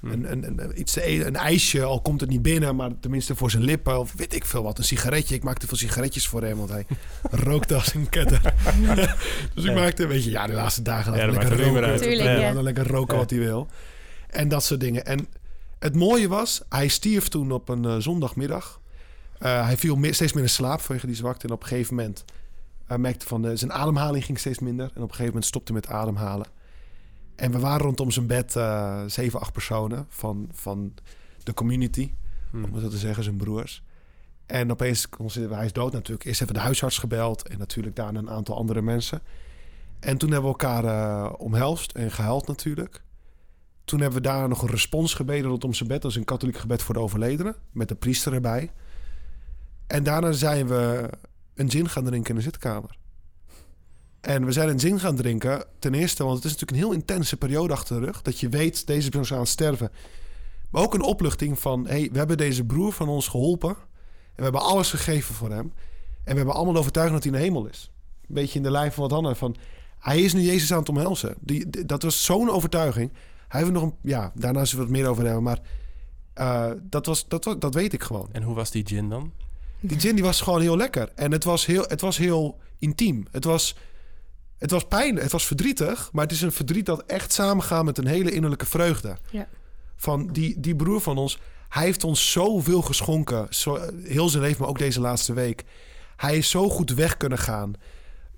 Hm. een, een, een, iets te een ijsje. Al komt het niet binnen, maar tenminste voor zijn lippen. Of weet ik veel wat. Een sigaretje. Ik maakte veel sigaretjes voor hem, want hij rookte als een ketter. dus ik Ja. maakte, weet je, ja, de laatste dagen laat Ja, lekker er roken. uit. Tuurlijk, Ja, ja. lekker roken wat hij wil. En dat soort dingen. En het mooie was, hij stierf toen op een eh, zondagmiddag. Eh, hij viel meer, steeds meer in slaap vanwege die zwakte. En op een gegeven moment uh, merkte van de, zijn ademhaling ging steeds minder. En op een gegeven moment stopte hij met ademhalen. En we waren rondom zijn bed uh, zeven, acht personen van, van de community. Hm. Om het zo te zeggen, zijn broers. En opeens, considereren we, hij is dood natuurlijk. Eerst even de huisarts gebeld. En natuurlijk daarna een aantal andere mensen. En toen hebben we elkaar uh, omhelst en gehuild natuurlijk. Toen hebben we daar nog een respons gebeden rondom zijn bed. Dat is een katholiek gebed voor de overledenen. Met de priester erbij. En daarna zijn we een gin gaan drinken in de zitkamer. En we zijn een gin gaan drinken. Ten eerste, want het is natuurlijk een heel intense periode achter de rug. Dat je weet, deze persoon is aan het sterven. Maar ook een opluchting van... hey, we hebben deze broer van ons geholpen. En we hebben alles gegeven voor hem. En we hebben allemaal de overtuiging dat hij in de hemel is. Een beetje in de lijn van wat Hanna van... Hij is nu Jezus aan het omhelzen. Die, dat was zo'n overtuiging. Hij heeft nog een... Ja, daarna zullen we het meer over hebben. Maar eh, dat, was, dat, dat weet ik gewoon. En hoe was die gin dan? Die gin die was gewoon heel lekker. En het was heel, het was heel intiem. Het was, het was pijn, het was verdrietig. Maar het is een verdriet dat echt samengaat met een hele innerlijke vreugde. Ja. Van die, die broer van ons, hij heeft ons zoveel geschonken. Zo, heel zijn leven, maar ook deze laatste week. Hij is zo goed weg kunnen gaan.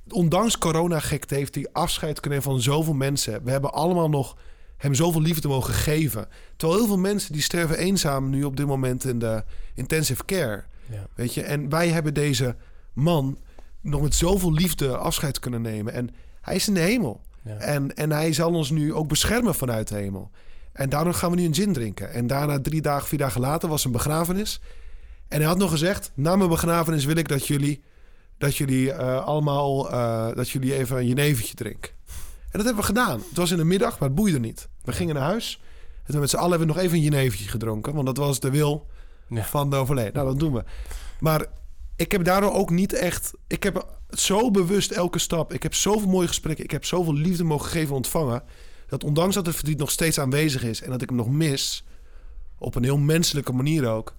Ondanks corona-gekte heeft hij afscheid kunnen nemen van zoveel mensen. We hebben allemaal nog hem zoveel liefde mogen geven. Terwijl heel veel mensen die sterven eenzaam nu op dit moment in de intensive care. Ja. Weet je, en wij hebben deze man nog met zoveel liefde afscheid kunnen nemen. En hij is in de hemel. Ja. En, en hij zal ons nu ook beschermen vanuit de hemel. En daarom gaan we nu een gin drinken. En daarna, drie dagen, vier dagen later, was een begrafenis. En hij had nog gezegd: Na mijn begrafenis wil ik dat jullie, dat jullie eh, allemaal, eh, dat jullie even een jenevertje drinken. En dat hebben we gedaan. Het was in de middag, maar het boeide niet. We gingen naar huis. En toen met z'n allen hebben we nog even een jenevertje gedronken. Want dat was de wil Ja. van de overleden. Nou, dat doen we. Maar ik heb daardoor ook niet echt... Ik heb zo bewust elke stap... Ik heb zoveel mooie gesprekken. Ik heb zoveel liefde mogen geven en ontvangen. Dat ondanks dat het verdriet nog steeds aanwezig is... en dat ik hem nog mis... op een heel menselijke manier ook...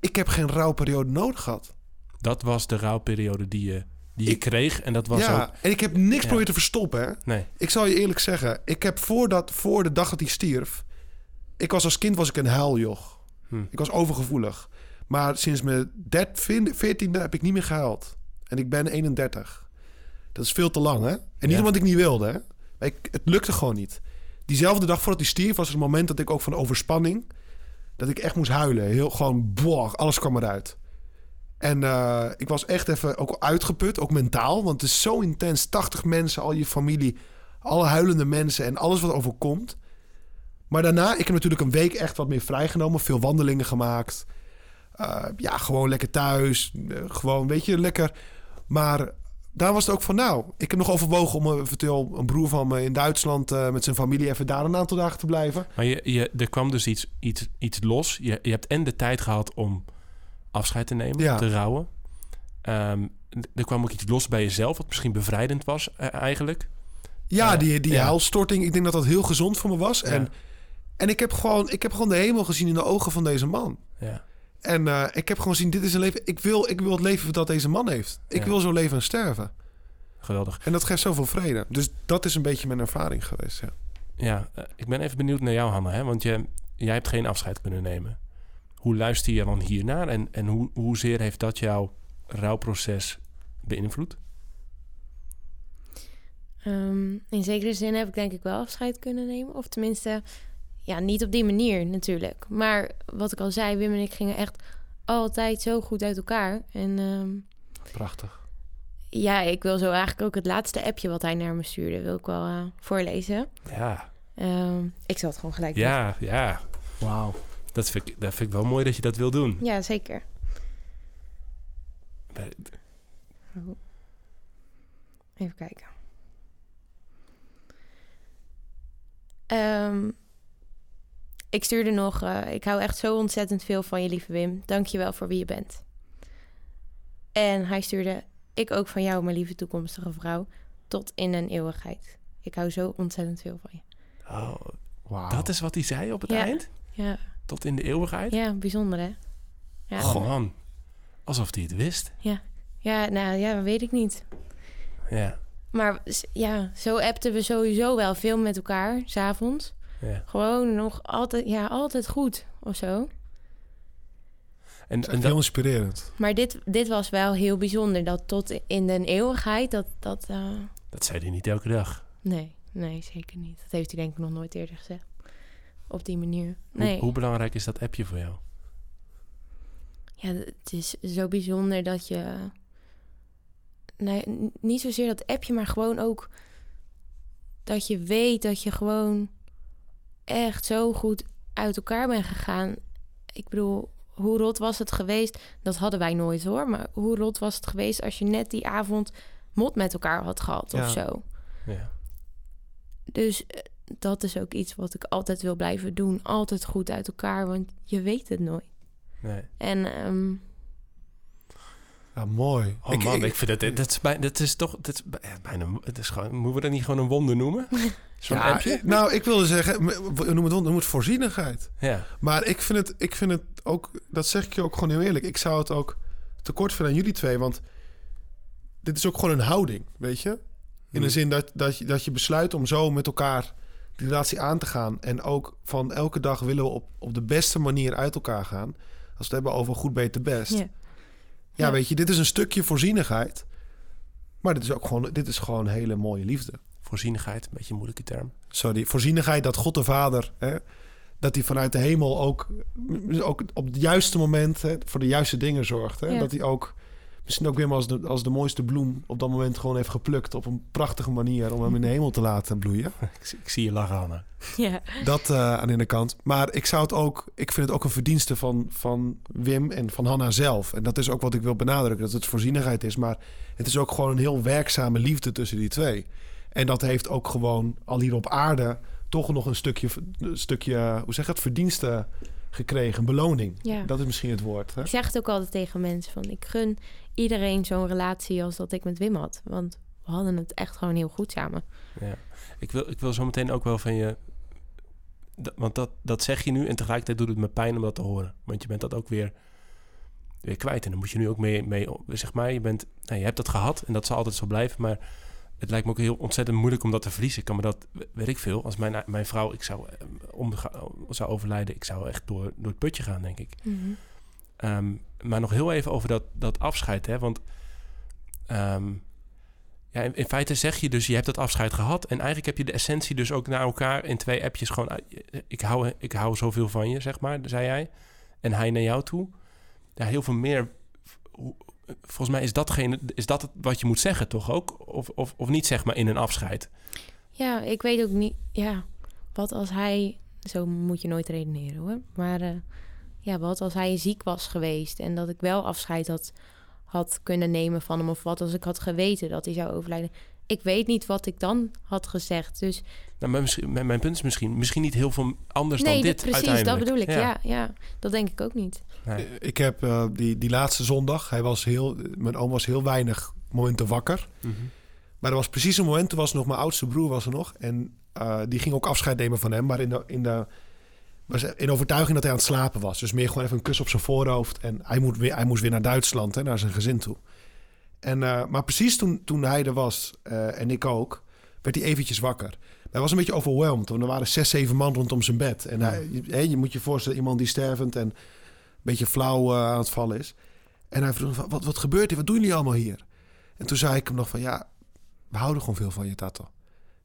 ik heb geen rouwperiode nodig gehad. Dat was de rouwperiode die je, die je Ik- kreeg. En dat was ja, ook... en ik heb niks Ja. proberen te verstoppen. Hè? Nee. Ik zal je eerlijk zeggen... ik heb voordat, voor de dag dat hij stierf... ik was als kind was ik een huiljoch. Hm. Ik was overgevoelig. Maar sinds mijn 14e heb ik niet meer gehuild. En ik ben 31. Dat is veel te lang, hè? En niet Ja. omdat ik niet wilde, hè? Maar ik, het lukte gewoon niet. Diezelfde dag voordat hij stierf was het moment dat ik ook van overspanning... dat ik echt moest huilen. Heel gewoon, boah, alles kwam eruit. En eh, ik was echt even ook uitgeput, ook mentaal. Want het is zo intens. 80 mensen, al je familie, alle huilende mensen en alles wat overkomt. Maar daarna, ik heb natuurlijk een week echt wat meer vrijgenomen. Veel wandelingen gemaakt. Eh, ja, gewoon lekker thuis. Eh, gewoon, weet je, lekker. Maar daar was het ook van, nou, ik heb nog overwogen om eventueel een broer van me in Duitsland eh, met zijn familie even daar een aantal dagen te blijven. Maar je, je, er kwam dus iets, iets, iets los. Je, je hebt en de tijd gehad om afscheid te nemen, Ja. te rouwen. Ehm, er kwam ook iets los bij jezelf, wat misschien bevrijdend was eigenlijk. Ja, Ja, die, die ja. huilstorting, ik denk dat dat heel gezond voor me was. Ja. En, en ik, heb gewoon, ik heb gewoon de hemel gezien in de ogen van deze man. Ja. En eh, ik heb gewoon gezien, dit is een leven. Ik wil, ik wil het leven dat deze man heeft. Ik Ja. wil zo leven en sterven. Geweldig. En dat geeft zoveel vrede. Dus dat is een beetje mijn ervaring geweest. Ja. Ja, eh, ik ben even benieuwd naar jou, Hanna. Hè? Want je, jij hebt geen afscheid kunnen nemen. Hoe luister je dan hiernaar? En, en hoe, hoezeer heeft dat jouw rouwproces beïnvloed? Ehm, in zekere zin heb ik denk ik wel afscheid kunnen nemen. Of tenminste, ja, niet op die manier natuurlijk. Maar wat ik al zei, Wim en ik gingen echt altijd zo goed uit elkaar. En ehm, Prachtig. ja, ik wil zo eigenlijk ook het laatste appje wat hij naar me stuurde, wil ik wel eh, voorlezen. Ja, Ehm, ik zal het gewoon gelijk doen. ja, ja. Wauw. Dat vind, ik, dat vind ik wel mooi dat je dat wil doen. Ja, zeker. Even kijken. Ehm, ik stuurde nog... eh, ik hou echt zo ontzettend veel van je, lieve Wim. Dank je wel voor wie je bent. En hij stuurde... Ik ook van jou, mijn lieve toekomstige vrouw. Tot in een eeuwigheid. Ik hou zo ontzettend veel van je. Oh, Wauw. dat is wat hij zei op het Ja. eind? Ja, Tot in de eeuwigheid? ja bijzonder hè? Ja. Oh man, alsof hij het wist. ja, nou ja, weet ik niet. Ja, Maar ja, zo appten we sowieso wel veel met elkaar, s'avonds. Ja. Gewoon nog altijd, ja, altijd goed of zo. En, en heel inspirerend. Maar dit, dit was wel heel bijzonder. Dat tot in de eeuwigheid, dat... dat eh, dat zei hij niet elke dag. nee, nee, zeker niet. Dat heeft hij denk ik nog nooit eerder gezegd. Op die manier. Hoe, Nee, hoe belangrijk is dat appje voor jou? ja, het is zo bijzonder dat je... Nee, niet zozeer dat appje, maar gewoon ook... Dat je weet dat je gewoon echt zo goed uit elkaar ben gegaan. Ik bedoel, hoe rot was het geweest? Dat hadden wij nooit hoor. Maar hoe rot was het geweest als je net die avond mot met elkaar had gehad Ja. of zo? Ja. Dus eh, dat is ook iets wat ik altijd wil blijven doen. Altijd goed uit elkaar, want je weet het nooit. Nee. En ehm, Ja, mooi. Oh man, ik, vind dat, dat, is, bij, dat is toch, dat is bijna, het is gewoon, moeten we dat niet gewoon een wonder noemen? Zo'n ja, appje? Nou, ik wilde zeggen, we noemen het, noem het voorzienigheid. Ja, Maar ik vind, het, ik vind het ook, dat zeg ik je ook gewoon heel eerlijk. Ik zou het ook tekort vinden aan jullie twee. Want dit is ook gewoon een houding, weet je? In Hmm. de zin dat, dat, je, dat je besluit om zo met elkaar die relatie aan te gaan. En ook van elke dag willen we op, op de beste manier uit elkaar gaan. Als we het hebben over goed, beter, best. ja. Ja, Ja. weet je, dit is een stukje voorzienigheid. Maar dit is ook gewoon, dit is gewoon hele mooie liefde. voorzienigheid, een beetje een moeilijke term. Sorry, voorzienigheid dat God de Vader, hè, dat hij vanuit de hemel ook, ook op het juiste moment hè, voor de juiste dingen zorgt. Hè? Ja. Dat hij ook misschien ook weer maar als de, als de mooiste bloem op dat moment gewoon heeft geplukt op een prachtige manier om hem in de hemel te laten bloeien. Ik, zie- ik zie je lachen, Anna. ja. Dat eh, aan de ene kant. Maar ik zou het ook, ik vind het ook een verdienste van, van Wim en van Hanna zelf. En dat is ook wat ik wil benadrukken, dat het voorzienigheid is. Maar het is ook gewoon een heel werkzame liefde tussen die twee. En dat heeft ook gewoon al hier op aarde toch nog een stukje, een stukje hoe zeg je het, verdienste gekregen, beloning. Ja. Dat is misschien het woord. Hè? Ik zeg het ook altijd tegen mensen van ik gun iedereen zo'n relatie als dat ik met Wim had. Want we hadden het echt gewoon heel goed samen. Ja. Ik, wil, ik wil zo meteen ook wel van je... want dat, dat zeg je nu en tegelijkertijd doet het me pijn om dat te horen. Want je bent dat ook weer, weer kwijt. En dan moet je nu ook mee... mee zeg maar, je, bent, nou, je hebt dat gehad en dat zal altijd zo blijven. Maar het lijkt me ook heel ontzettend moeilijk om dat te verliezen. Ik kan me dat, weet ik veel, als mijn, mijn vrouw ik zou, eh, omga- zou overlijden... ik zou echt door, door het putje gaan, denk ik. Ehm, maar nog heel even over dat, dat afscheid, hè? Want ehm, ja, in, feite zeg je dus, je hebt dat afscheid gehad. En eigenlijk heb je de essentie dus ook naar elkaar in twee appjes gewoon... Ik hou, ik hou zoveel van je, zeg maar, zei hij. En hij naar jou toe. Ja, heel veel meer... Volgens mij is datgene, is dat wat je moet zeggen, toch ook? Of, of, of niet, zeg maar, in een afscheid. Ja, ik weet ook niet. Ja, wat als hij. Zo moet je nooit redeneren hoor. Maar eh, ja, wat als hij ziek was geweest en dat ik wel afscheid had, had kunnen nemen van hem. Of wat als ik had geweten dat hij zou overlijden. Ik weet niet wat ik dan had gezegd. Dus Nou, maar misschien, mijn, mijn punt is misschien, misschien niet heel veel anders nee, dan dat- dit precies, dat bedoel ik. Ja. ja, dat denk ik ook niet. Nee. Ik heb eh, die, die laatste zondag, hij was heel, mijn oom was heel weinig momenten wakker. Mhm. Maar er was precies een moment, toen was nog mijn oudste broer was er nog. En eh, die ging ook afscheid nemen van hem. Maar in de, in de was in overtuiging dat hij aan het slapen was. Dus meer gewoon even een kus op zijn voorhoofd. En hij, moet weer, hij moest weer naar Duitsland, hè, naar zijn gezin toe. En, eh, maar precies toen, toen hij er was, eh, en ik ook, werd hij eventjes wakker. Hij was een beetje overweldigd, want er waren zes, zeven man rondom zijn bed. En hij, je, je moet je voorstellen, iemand die stervend en een beetje flauw eh, aan het vallen is. En hij vroeg, wat, wat gebeurt hier? Wat doen jullie allemaal hier? En toen zei ik hem nog van, ja, we houden gewoon veel van je, Tato.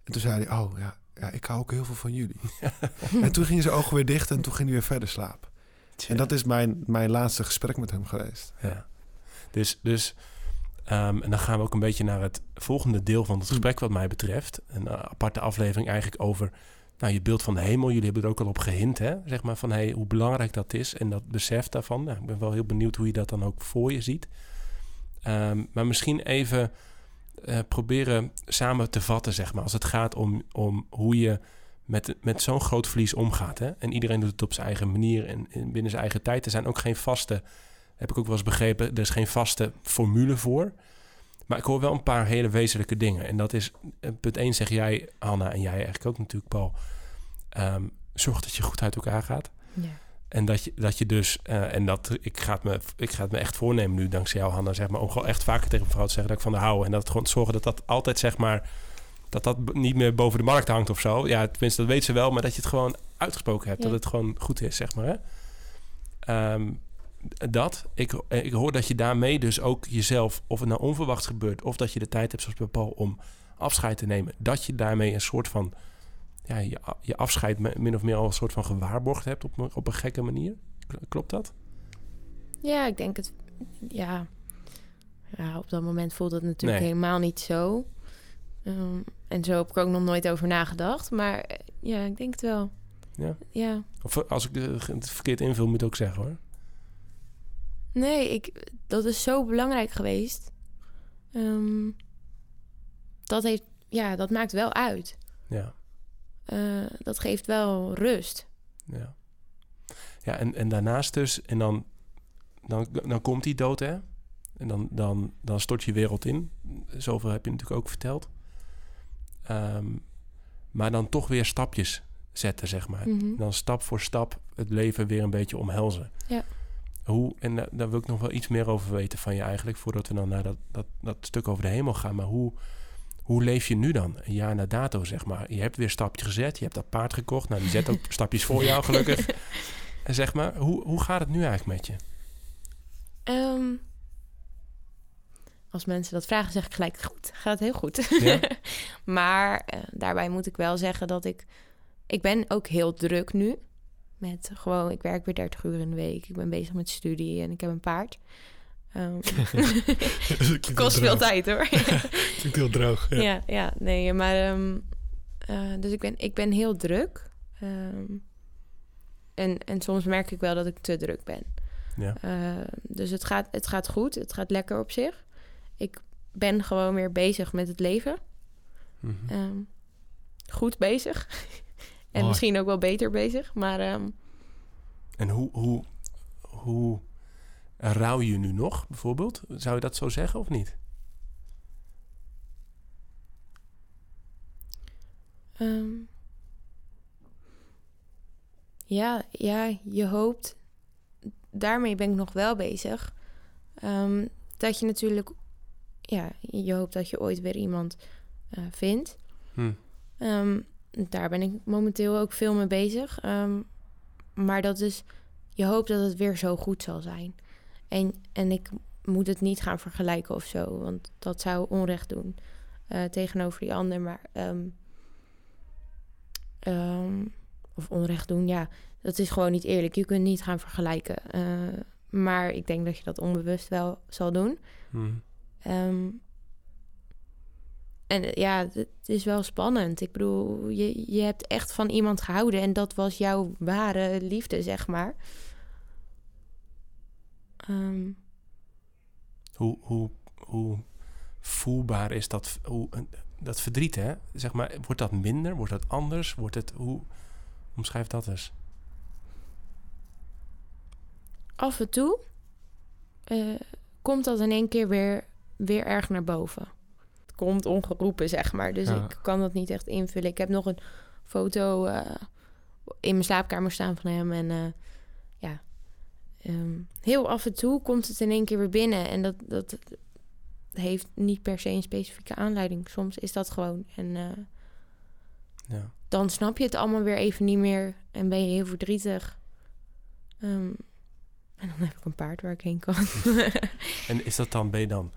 En toen zei hij, oh ja, ja ik hou ook heel veel van jullie. en toen gingen zijn ogen weer dicht en toen ging hij weer verder slapen. En dat is mijn, mijn laatste gesprek met hem geweest. Ja. Dus, dus ehm, en dan gaan we ook een beetje naar het volgende deel van het gesprek, wat mij betreft. Een eh, aparte aflevering eigenlijk over nou, je beeld van de hemel. Jullie hebben er ook al op gehint, hè? Zeg maar van hey, hoe belangrijk dat is en dat besef daarvan. Nou, ik ben wel heel benieuwd hoe je dat dan ook voor je ziet. Ehm, maar misschien even eh, proberen samen te vatten, zeg maar, als het gaat om, om hoe je met, met zo'n groot verlies omgaat. Hè? En iedereen doet het op zijn eigen manier en, en binnen zijn eigen tijd. Er zijn ook geen vaste, heb ik ook wel eens begrepen, er is geen vaste formule voor. Maar ik hoor wel een paar hele wezenlijke dingen. En dat is, eh, punt 1 zeg jij, Hanna, en jij eigenlijk ook natuurlijk, Paul. ehm, zorg dat je goed uit elkaar gaat. Ja. En dat je, dat je dus, eh, en dat ik ga, het me, ik ga het me echt voornemen nu, dankzij jou, Hanna, zeg maar, om gewoon echt vaker tegen een vrouw te zeggen dat ik van haar hou. En dat gewoon zorgen dat dat altijd, zeg maar, dat dat niet meer boven de markt hangt of zo. Ja, tenminste, dat weet ze wel, maar dat je het gewoon uitgesproken hebt. Ja. Dat het gewoon goed is, zeg maar. Hè? Ehm, dat. Ik, ik hoor dat je daarmee dus ook jezelf, of het nou onverwachts gebeurt, of dat je de tijd hebt, zoals bij Paul, om afscheid te nemen. Dat je daarmee een soort van, ja, je, je afscheid min of meer al een soort van gewaarborgd hebt op, een- op een gekke manier. Klopt dat? Ja, ik denk het. Ja. ja, op dat moment voelt het natuurlijk Nee. helemaal niet zo. Ehm, en zo heb ik ook nog nooit over nagedacht. Maar eh, ja, ik denk het wel. Ja? Ja. Of als ik eh, het verkeerd invul, moet ik ook zeggen hoor. Nee, ik, dat is zo belangrijk geweest. Ehm, dat, heeft, ja, dat maakt wel uit. Ja, Eh, dat geeft wel rust. ja. Ja, en, en daarnaast dus, en dan, dan, dan komt die dood, hè? En dan, dan, dan stort je wereld in. Zoveel heb je natuurlijk ook verteld. Ehm, maar dan toch weer stapjes zetten, zeg maar. Mhm. Dan stap voor stap het leven weer een beetje omhelzen. Ja. Hoe, en da- daar wil ik nog wel iets meer over weten van je eigenlijk... voordat we dan naar dat, dat, dat stuk over de hemel gaan. Maar hoe, hoe leef je nu dan? Een jaar na dato, zeg maar. Je hebt weer stapjes gezet. Je hebt dat paard gekocht. Nou, die zet ook stapjes voor jou, gelukkig. En zeg maar, hoe, hoe gaat het nu eigenlijk met je? Ehm, als mensen dat vragen, zeg ik gelijk goed. Gaat heel goed. Ja? maar eh, daarbij moet ik wel zeggen dat ik... Ik ben ook heel druk nu. Met gewoon, ik werk weer 30 uur in de week. Ik ben bezig met studie en ik heb een paard. Ehm, kost veel tijd hoor. Klinkt heel droog. Ja. ja. ja, nee, maar... ehm, eh, dus ik ben, ik ben heel druk. Ehm, en, en soms merk ik wel dat ik te druk ben. Ja. Dus het gaat, het gaat goed. Het gaat lekker op zich. Ik ben gewoon weer bezig met het leven. Mhm. Goed bezig. en Mooi. misschien ook wel beter bezig. Maar En hoe, hoe, hoe rouw je nu nog, bijvoorbeeld? Zou je dat zo zeggen of niet? ehm, ja, ja, je hoopt... Daarmee ben ik nog wel bezig. Ehm, dat je natuurlijk... Ja, je hoopt dat je ooit weer iemand eh, vindt. Hm. Ehm, daar ben ik momenteel ook veel mee bezig. Maar dat is, je hoopt dat het weer zo goed zal zijn. En, en ik moet het niet gaan vergelijken of zo, want dat zou onrecht doen eh, tegenover die ander. Maar, ehm, ehm, of onrecht doen, ja, dat is gewoon niet eerlijk. Je kunt niet gaan vergelijken. Eh, maar ik denk dat je dat onbewust wel zal doen. Hm. Ehm, en eh, ja, het is wel spannend. Ik bedoel, je, je hebt echt van iemand gehouden en dat was jouw ware liefde, zeg maar. Ehm, Hoe, hoe, hoe voelbaar is dat, hoe, dat verdriet, hè? Zeg maar, wordt dat minder? Wordt dat anders? Wordt het, hoe, omschrijf dat eens. af en toe eh, komt dat in één keer weer, weer erg naar boven. Het komt ongeroepen, zeg maar. Dus Ja. ik kan dat niet echt invullen. Ik heb nog een foto eh, in mijn slaapkamer staan van hem. En eh, ehm, heel af en toe komt het in één keer weer binnen. En dat, dat heeft niet per se een specifieke aanleiding. Soms is dat gewoon. En eh, Ja. dan snap je het allemaal weer even niet meer. En ben je heel verdrietig. Ehm, en dan heb ik een paard waar ik heen kan. En is dat dan, ben je dan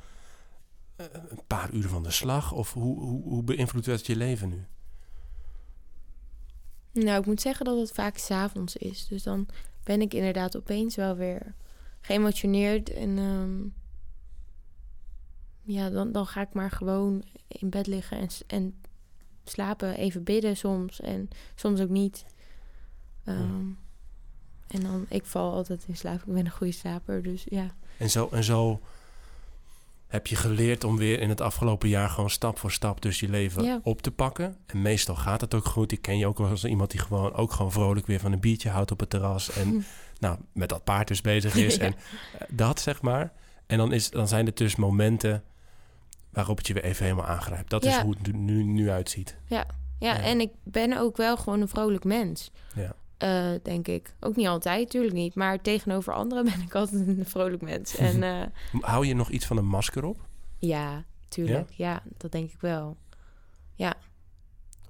eh, een paar uur van de slag? Of hoe, hoe, hoe beïnvloedt dat je leven nu? nou, ik moet zeggen dat het vaak s'avonds is. Dus dan ben ik inderdaad opeens wel weer geëmotioneerd. En ehm, ja, dan, dan ga ik maar gewoon in bed liggen en, en slapen. Even bidden soms en soms ook niet. Ehm, En dan, ik val altijd in slaap. Ik ben een goede slaper, dus ja. En zo, en zo heb je geleerd om weer in het afgelopen jaar gewoon stap voor stap dus je leven Ja. op te pakken. En meestal gaat het ook goed. Ik ken je ook wel als iemand die gewoon ook gewoon vrolijk weer van een biertje houdt op het terras. En Hm. nou, met dat paard dus bezig is. Ja. En eh, dat zeg maar. En dan, is, dan zijn er dus momenten waarop het je weer even helemaal aangrijpt. Dat is hoe het nu, nu, nu uitziet. Ja, Ja. en ik ben ook wel gewoon een vrolijk mens. Ja. Eh, denk ik. Ook niet altijd, natuurlijk niet. Maar tegenover anderen ben ik altijd een vrolijk mens. En eh, Hou je nog iets van een masker op? ja, tuurlijk. Ja? dat denk ik wel. Ja.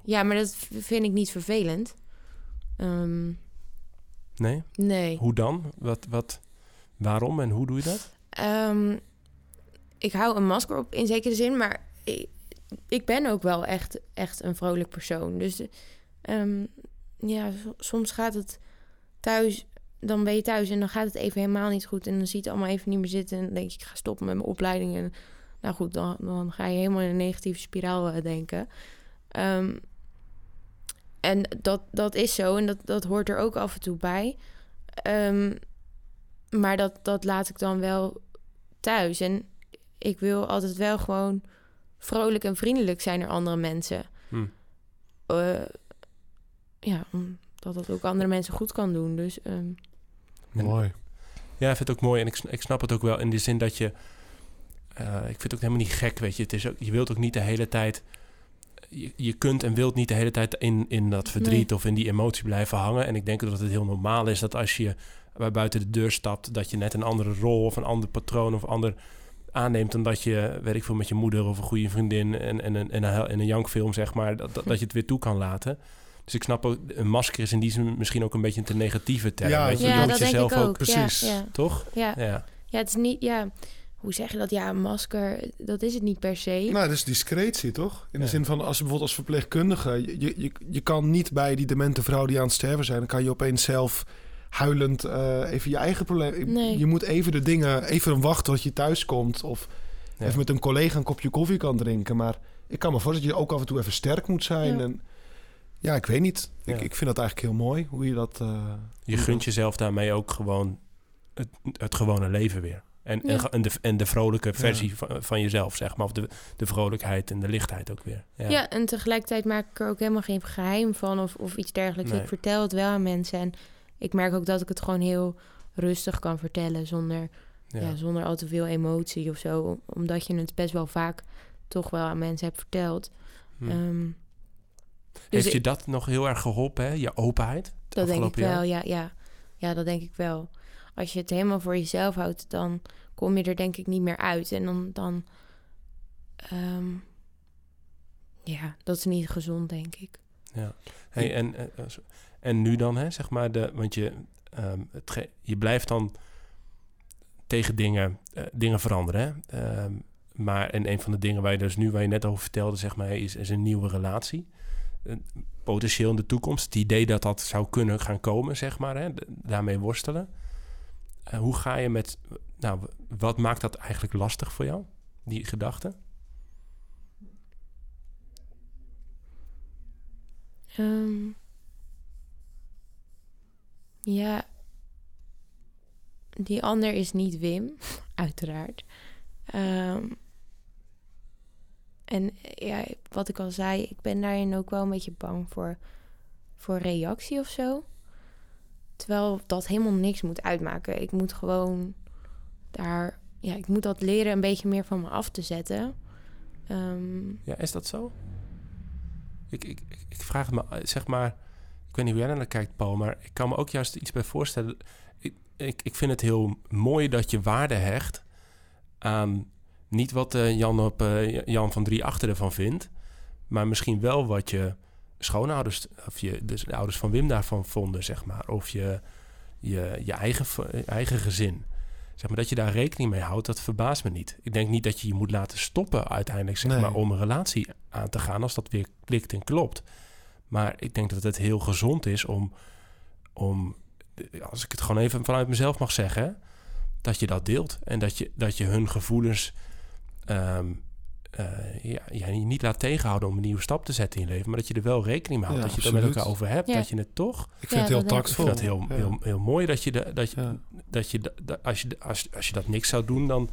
Ja, maar dat vind ik niet vervelend. Ehm, Nee? nee. Hoe dan? Wat, wat, waarom en hoe doe je dat? Ehm, ik hou een masker op in zekere zin, maar ik, ik ben ook wel echt, echt een vrolijk persoon. Dus ehm, ja, so- soms gaat het thuis, dan ben je thuis en dan gaat het even helemaal niet goed. En dan zie je het allemaal even niet meer zitten. En dan denk je, ik ga stoppen met mijn opleiding. En nou goed, dan, dan ga je helemaal in een negatieve spiraal eh, denken. Ehm, En dat, dat is zo en dat, dat hoort er ook af en toe bij. Ehm, maar dat, dat laat ik dan wel thuis. En ik wil altijd wel gewoon vrolijk en vriendelijk zijn naar andere mensen. Hm. Eh, ja, omdat dat ook andere mensen goed kan doen. Dus ehm, Mooi. Ja, ik vind het ook mooi en ik, ik snap het ook wel in de zin dat je... eh, ik vind het ook helemaal niet gek, weet je. Het is ook, je wilt ook niet de hele tijd... Je, je kunt en wilt niet de hele tijd in, in dat verdriet of in die emotie blijven hangen. En ik denk dat het heel normaal is dat als je bij buiten de deur stapt... dat je net een andere rol of een ander patroon of ander aanneemt... dan dat je, weet ik veel, met je moeder of een goede vriendin... en, en, een, en, een, en een jankfilm, zeg maar, dat, dat, dat je het weer toe kan laten... Dus ik snap ook, een masker is in die zin misschien ook een beetje een te negatieve term. Ja, weet je, ja, moet dat denk jezelf ik ook. precies. Ja, ja, Toch? ja. Ja. ja, het is niet... Ja, hoe zeg je dat? Ja, een masker, dat is het niet per se. Nou, dat is discretie, toch? In de Ja. zin van, als je bijvoorbeeld als verpleegkundige... Je, je, je kan niet bij die demente vrouw die aan het sterven zijn... dan kan je opeens zelf huilend eh, even je eigen probleem... Nee. Je moet even de dingen, even wachten tot je thuis komt... of Ja. even met een collega een kopje koffie kan drinken. Maar ik kan me voorstellen dat je ook af en toe even sterk moet zijn. Ja. En, ja, ik weet niet. Ik, Ja. ik vind dat eigenlijk heel mooi, hoe je dat... eh, Je gunt jezelf daarmee ook gewoon het, het gewone leven weer. En, en, Ja. en, de, en de vrolijke versie van, van jezelf, zeg maar. Of de, de vrolijkheid en de lichtheid ook weer. Ja. Ja. en tegelijkertijd maak ik er ook helemaal geen geheim van of, of iets dergelijks. Nee. Ik vertel het wel aan mensen. En ik merk ook dat ik het gewoon heel rustig kan vertellen zonder, ja. Ja. zonder al te veel emotie of zo. Omdat je het best wel vaak toch wel aan mensen hebt verteld. Hm. Ehm, dus Heeft je dat nog heel erg geholpen, hè? Je openheid? dat denk ik jaar? wel, ja, ja. Ja, dat denk ik wel. Als je het helemaal voor jezelf houdt, dan kom je er denk ik niet meer uit. En dan... dan ehm, ja, dat is niet gezond, denk ik. Ja. Hey, en, eh, eh, en nu dan, hè, zeg maar, de, want je, ehm, het je blijft dan tegen dingen, eh, dingen veranderen. Hè? Ehm, maar en een van de dingen waar je dus nu, waar je net over vertelde, zeg maar, is, is een nieuwe relatie. Potentieel in de toekomst. Het idee dat dat zou kunnen gaan komen, zeg maar, hè? daarmee worstelen. Eh, hoe ga je met, nou, wat maakt dat eigenlijk lastig voor jou, die gedachte? Ehm, ja, die ander is niet Wim, uiteraard. Ehm, en ja, wat ik al zei, ik ben daarin ook wel een beetje bang voor, voor reactie of zo. Terwijl dat helemaal niks moet uitmaken. Ik moet gewoon daar, ja, ik moet dat leren een beetje meer van me af te zetten. Ehm, Ja, is dat zo? Ik, ik, ik- vraag me, eh, zeg maar, ik weet niet hoe jij naar kijkt, Paul, maar ik kan me ook juist iets bij voorstellen. Ik, ik, ik vind het heel mooi dat je waarde hecht aan niet wat eh, Jan, op, eh, Jan van Drie Achter ervan vindt, maar misschien wel wat je schoonouders, of je, dus de ouders van Wim daarvan vonden, zeg maar, of je, je, je eigen, eigen gezin. Zeg maar dat je daar rekening mee houdt, dat verbaast me niet. Ik denk niet dat je je moet laten stoppen uiteindelijk, zeg Nee. maar, om een relatie aan te gaan als dat weer klikt en klopt. Maar ik denk dat het heel gezond is om, om als ik het gewoon even vanuit mezelf mag zeggen, dat je dat deelt en dat je, dat je hun gevoelens ehm, eh, ja, ja, je niet laat tegenhouden om een nieuwe stap te zetten in je leven, maar dat je er wel rekening mee houdt, Ja, dat je het er met elkaar over hebt, Ja. dat je het toch Ik vind Ja, het heel denk ik. tactvol. vind dat heel, Ja. heel, heel mooi dat je, de, dat, je, Ja. dat je, dat als, je als, als je dat niks zou doen, dan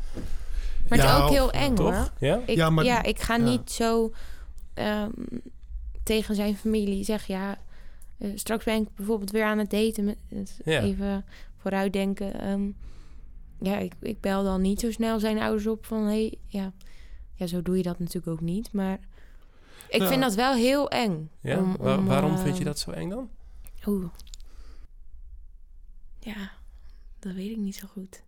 maar het is Ja, ook heel eng hoor. toch? Ja? Ik, Ja, ja, maar- ik ga ja. niet zo ehm, tegen zijn familie zeggen... ja, eh, straks ben ik bijvoorbeeld weer aan het daten. Met, Ja. Even vooruitdenken. ehm, ja, ik, ik bel dan niet zo snel zijn ouders op van... Hey, ja. ja, zo doe je dat natuurlijk ook niet. Maar ik Ja. vind dat wel heel eng. Ja? om- Wa- om, waarom eh, vind je dat zo eng dan? Oeh. Ja, dat weet ik niet zo goed.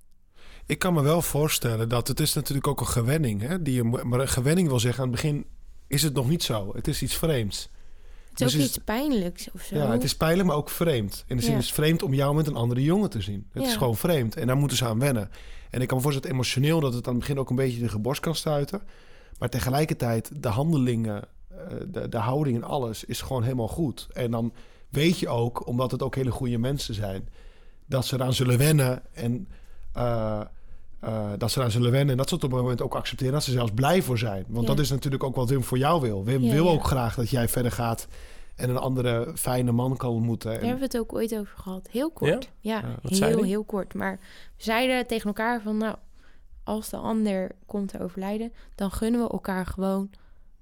Ik kan me wel voorstellen dat het is natuurlijk ook een gewenning. Hè? Die je, maar een gewenning wil zeggen, aan het begin is het nog niet zo. Het is iets vreemds. Het Dus is ook is- iets pijnlijks of zo. Ja, het is pijnlijk, maar ook vreemd. In de zin Ja. is het vreemd om jou met een andere jongen te zien. Het is gewoon vreemd. En daar moeten ze aan wennen. En ik kan me voorstellen emotioneel dat het aan het begin ook een beetje tegen borst kan stuiten. Maar tegelijkertijd, de handelingen, eh, de, de houding en alles is gewoon helemaal goed. En dan weet je ook, omdat het ook hele goede mensen zijn, dat ze eraan zullen wennen. En eh, eh, dat ze eraan zullen wennen. En dat ze het op een moment ook accepteren. Dat ze zelfs blij voor zijn. Want Ja. dat is natuurlijk ook wat Wim voor jou wil. Wim Ja, wil ja. ook graag dat jij verder gaat. en een andere fijne man kan ontmoeten. Daar En, hebben we het ook ooit over gehad. Heel kort. Ja, heel, heel kort. Maar we zeiden tegen elkaar van... nou, als de ander komt te overlijden... dan gunnen we elkaar gewoon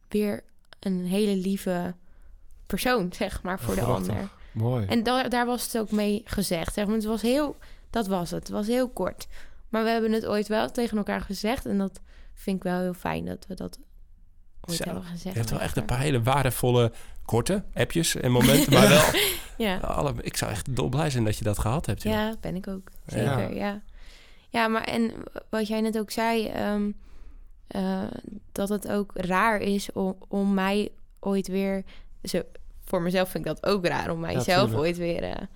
weer een hele lieve persoon, zeg maar, voor de ander. mooi. En da daar was het ook mee gezegd. Zeg maar. Het was heel, dat was het. Het was heel kort. Maar we hebben het ooit wel tegen elkaar gezegd. En dat vind ik wel heel fijn dat we dat ooit Zo, hebben gezegd. Je hebt wel echt een paar hele waardevolle, korte appjes en momenten, maar wel... Ja. Alle, ik zou echt dolblij zijn dat je dat gehad hebt. joh. ja, ben ik ook. Zeker, ja. ja. maar en wat jij net ook zei... ehm, eh, dat het ook raar is om, om mij ooit weer... Zo, voor mezelf vind ik dat ook raar om mijzelf ooit weer... eh,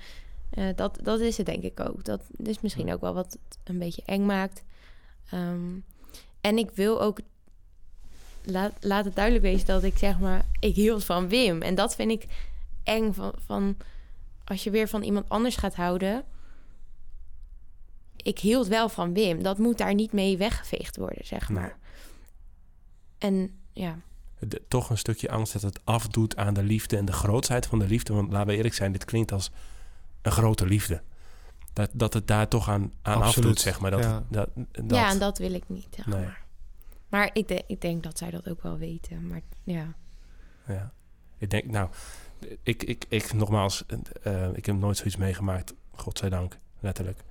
eh, dat, dat is het denk ik ook. Dat is misschien ook wel wat het een beetje eng maakt. Ehm, en ik wil ook... Laat, laat het duidelijk wezen dat ik zeg maar... Ik hield van Wim. En dat vind ik eng van... van als je weer van iemand anders gaat houden... Ik hield wel van Wim. Dat moet daar niet mee weggeveegd worden, zeg Nee. maar. En ja, De- toch een stukje angst dat het afdoet aan de liefde en de grootheid van de liefde. Want laten we eerlijk zijn, dit klinkt als een grote liefde. Dat, dat het daar toch aan, aan afdoet, zeg maar. Dat, ja. dat, dat, ja, en dat wil ik niet, zeg Nee. maar. Maar ik, de- ik denk dat zij dat ook wel weten. Maar ja, Ja. Ik denk, nou, ik, ik, ik nogmaals, eh, ik heb nooit zoiets meegemaakt, godzijdank, letterlijk.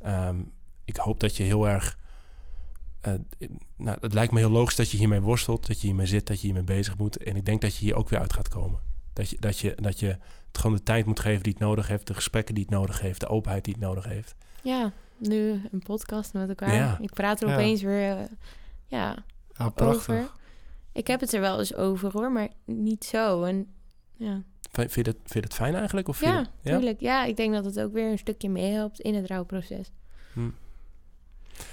Ehm, ik hoop dat je heel erg, eh, nou, het lijkt me heel logisch dat je hiermee worstelt, dat je hiermee zit, dat je hiermee bezig moet. En ik denk dat je hier ook weer uit gaat komen. Dat je, dat je, dat je gewoon de tijd moet geven die het nodig heeft, de gesprekken die het nodig heeft, de openheid die het nodig heeft. ja nu een podcast met elkaar. Ja. Ik praat er Ja. opeens weer eh, ja, Ja, prachtig. over. Ik heb het er wel eens over hoor, maar niet zo. En ja, Vind je dat, vind je dat fijn eigenlijk? Of ja, dat- ja? tuurlijk. Ja, ik denk dat het ook weer een stukje meehelpt in het rouwproces. Hm.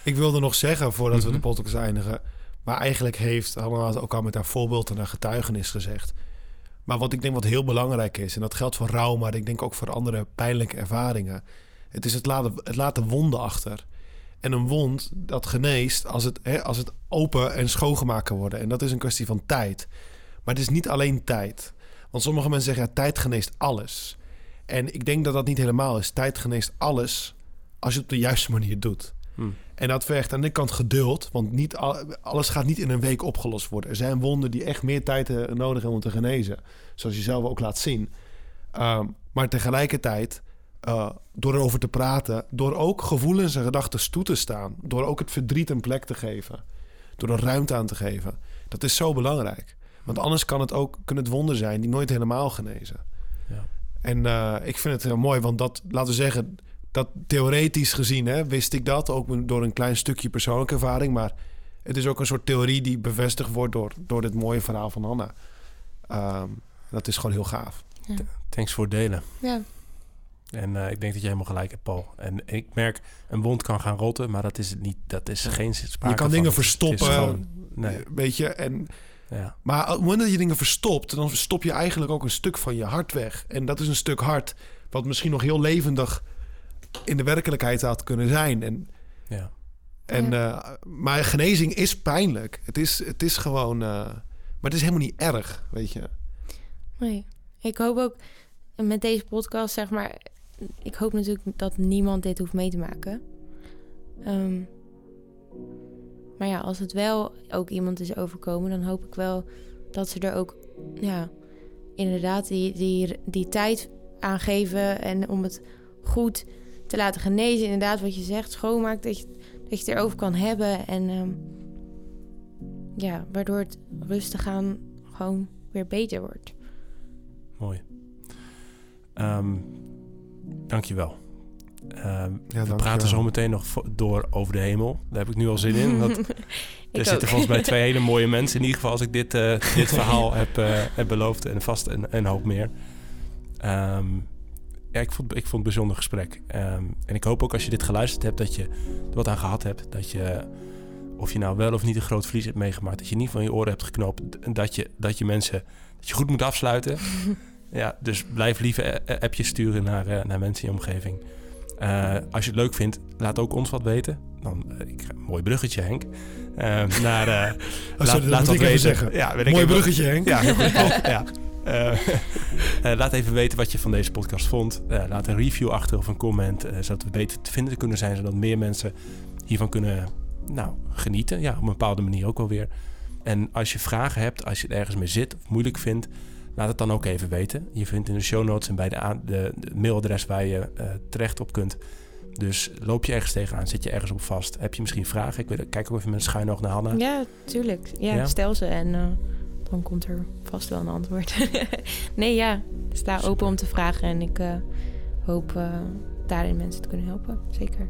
Ik wilde nog zeggen, voordat we Mhm. de podcast eindigen... maar eigenlijk heeft Hannah ook al met haar voorbeeld en haar getuigenis gezegd... maar wat ik denk wat heel belangrijk is... en dat geldt voor rouw, maar ik denk ook voor andere pijnlijke ervaringen... het is het laten, het laten wonden achter. En een wond, dat geneest als het, hè, als het open en schoongemaakt kan worden. En dat is een kwestie van tijd. Maar het is niet alleen tijd. Want sommige mensen zeggen, ja, tijd geneest alles. En ik denk dat dat niet helemaal is. Tijd geneest alles als je het op de juiste manier doet. En dat vergt aan de kant geduld, want niet al- alles gaat niet in een week opgelost worden. Er zijn wonden die echt meer tijd eh, nodig hebben om te genezen, zoals je zelf ook laat zien. Ehm, maar tegelijkertijd, eh, door erover te praten, door ook gevoelens en gedachten toe te staan, door ook het verdriet een plek te geven, door er ruimte aan te geven, dat is zo belangrijk. Want anders kan het ook kunnen het wonden zijn die nooit helemaal genezen. Ja. En eh, ik vind het heel mooi, want dat, laten we zeggen, dat theoretisch gezien hè, wist ik dat, ook door een klein stukje persoonlijke ervaring. Maar het is ook een soort theorie die bevestigd wordt door, door dit mooie verhaal van Hanna. Ehm, dat is gewoon heel gaaf. Thanks voor het delen. Ja, En eh, ik denk dat jij helemaal gelijk hebt, Paul. En ik merk, een wond kan gaan rotten, maar dat is het niet. Dat is geen sprake je kan van. dingen verstoppen. gewoon- nee, Weet je, en, ja. maar op het moment dat je dingen verstopt, dan stop je eigenlijk ook een stuk van je hart weg. En dat is een stuk hart wat misschien nog heel levendig in de werkelijkheid had kunnen zijn. En ja. En, eh, maar genezing is pijnlijk. Het is, het is gewoon. eh, maar het is helemaal niet erg, weet je. nee. Ik hoop ook met deze podcast, zeg maar... Ik hoop natuurlijk dat niemand dit hoeft mee te maken. Ehm, maar ja, als het wel ook iemand is overkomen... dan hoop ik wel dat ze er ook... Ja, inderdaad die, die, die tijd aan geven... en om het goed te laten genezen. Inderdaad, wat je zegt, schoonmaakt... dat je, dat je het erover kan hebben. En ehm, ja, waardoor het rustig aan gewoon weer beter wordt. Mooi. Ehm dankjewel. Ehm Ja, we praten zo meteen nog door over de hemel. Daar heb ik nu al zin in. Want er Ik zitten volgens mij twee hele mooie mensen. In ieder geval als ik dit, eh, dit verhaal heb, eh, heb beloofd. En vast een, een hoop meer. Ehm, ja, ik vond, ik vond het een bijzonder gesprek. Ehm, en ik hoop ook als je dit geluisterd hebt... dat je er wat aan gehad hebt. Dat je, of je nou wel of niet een groot verlies hebt meegemaakt... dat je niet van je oren hebt geknopt. En dat je, dat je mensen... dat je goed moet afsluiten. ja, dus blijf lieve a- a- appjes sturen naar, eh, naar mensen in je omgeving. Eh, als je het leuk vindt, laat ook ons wat weten. Dan, eh, ik, mooi bruggetje, Henk. Eh, naar, eh, Oh, sorry, dat moet ik even weten. zeggen. Ja, weet ik Mooi bruggetje, Henk. Ja. Eh, eh, laat even weten wat je van deze podcast vond. Eh, laat een review achter of een comment, zodat we beter te vinden kunnen zijn, zodat meer mensen hiervan kunnen nou, genieten. Ja, op een bepaalde manier ook wel weer. En als je vragen hebt, als je er ergens mee zit of moeilijk vindt, laat het dan ook even weten. Je vindt in de show notes en bij de, de, de mailadres waar je terecht op kunt. Dus loop je ergens tegenaan, zit je ergens op vast, heb je misschien vragen? Ik wil, kijk ook even met een schuin oog naar Hanna. Ja, tuurlijk. Ja, Ja? stel ze en dan komt er vast wel een antwoord. nee, ja. Sta Super. open om te vragen en ik eh, hoop eh, daarin mensen te kunnen helpen. Zeker.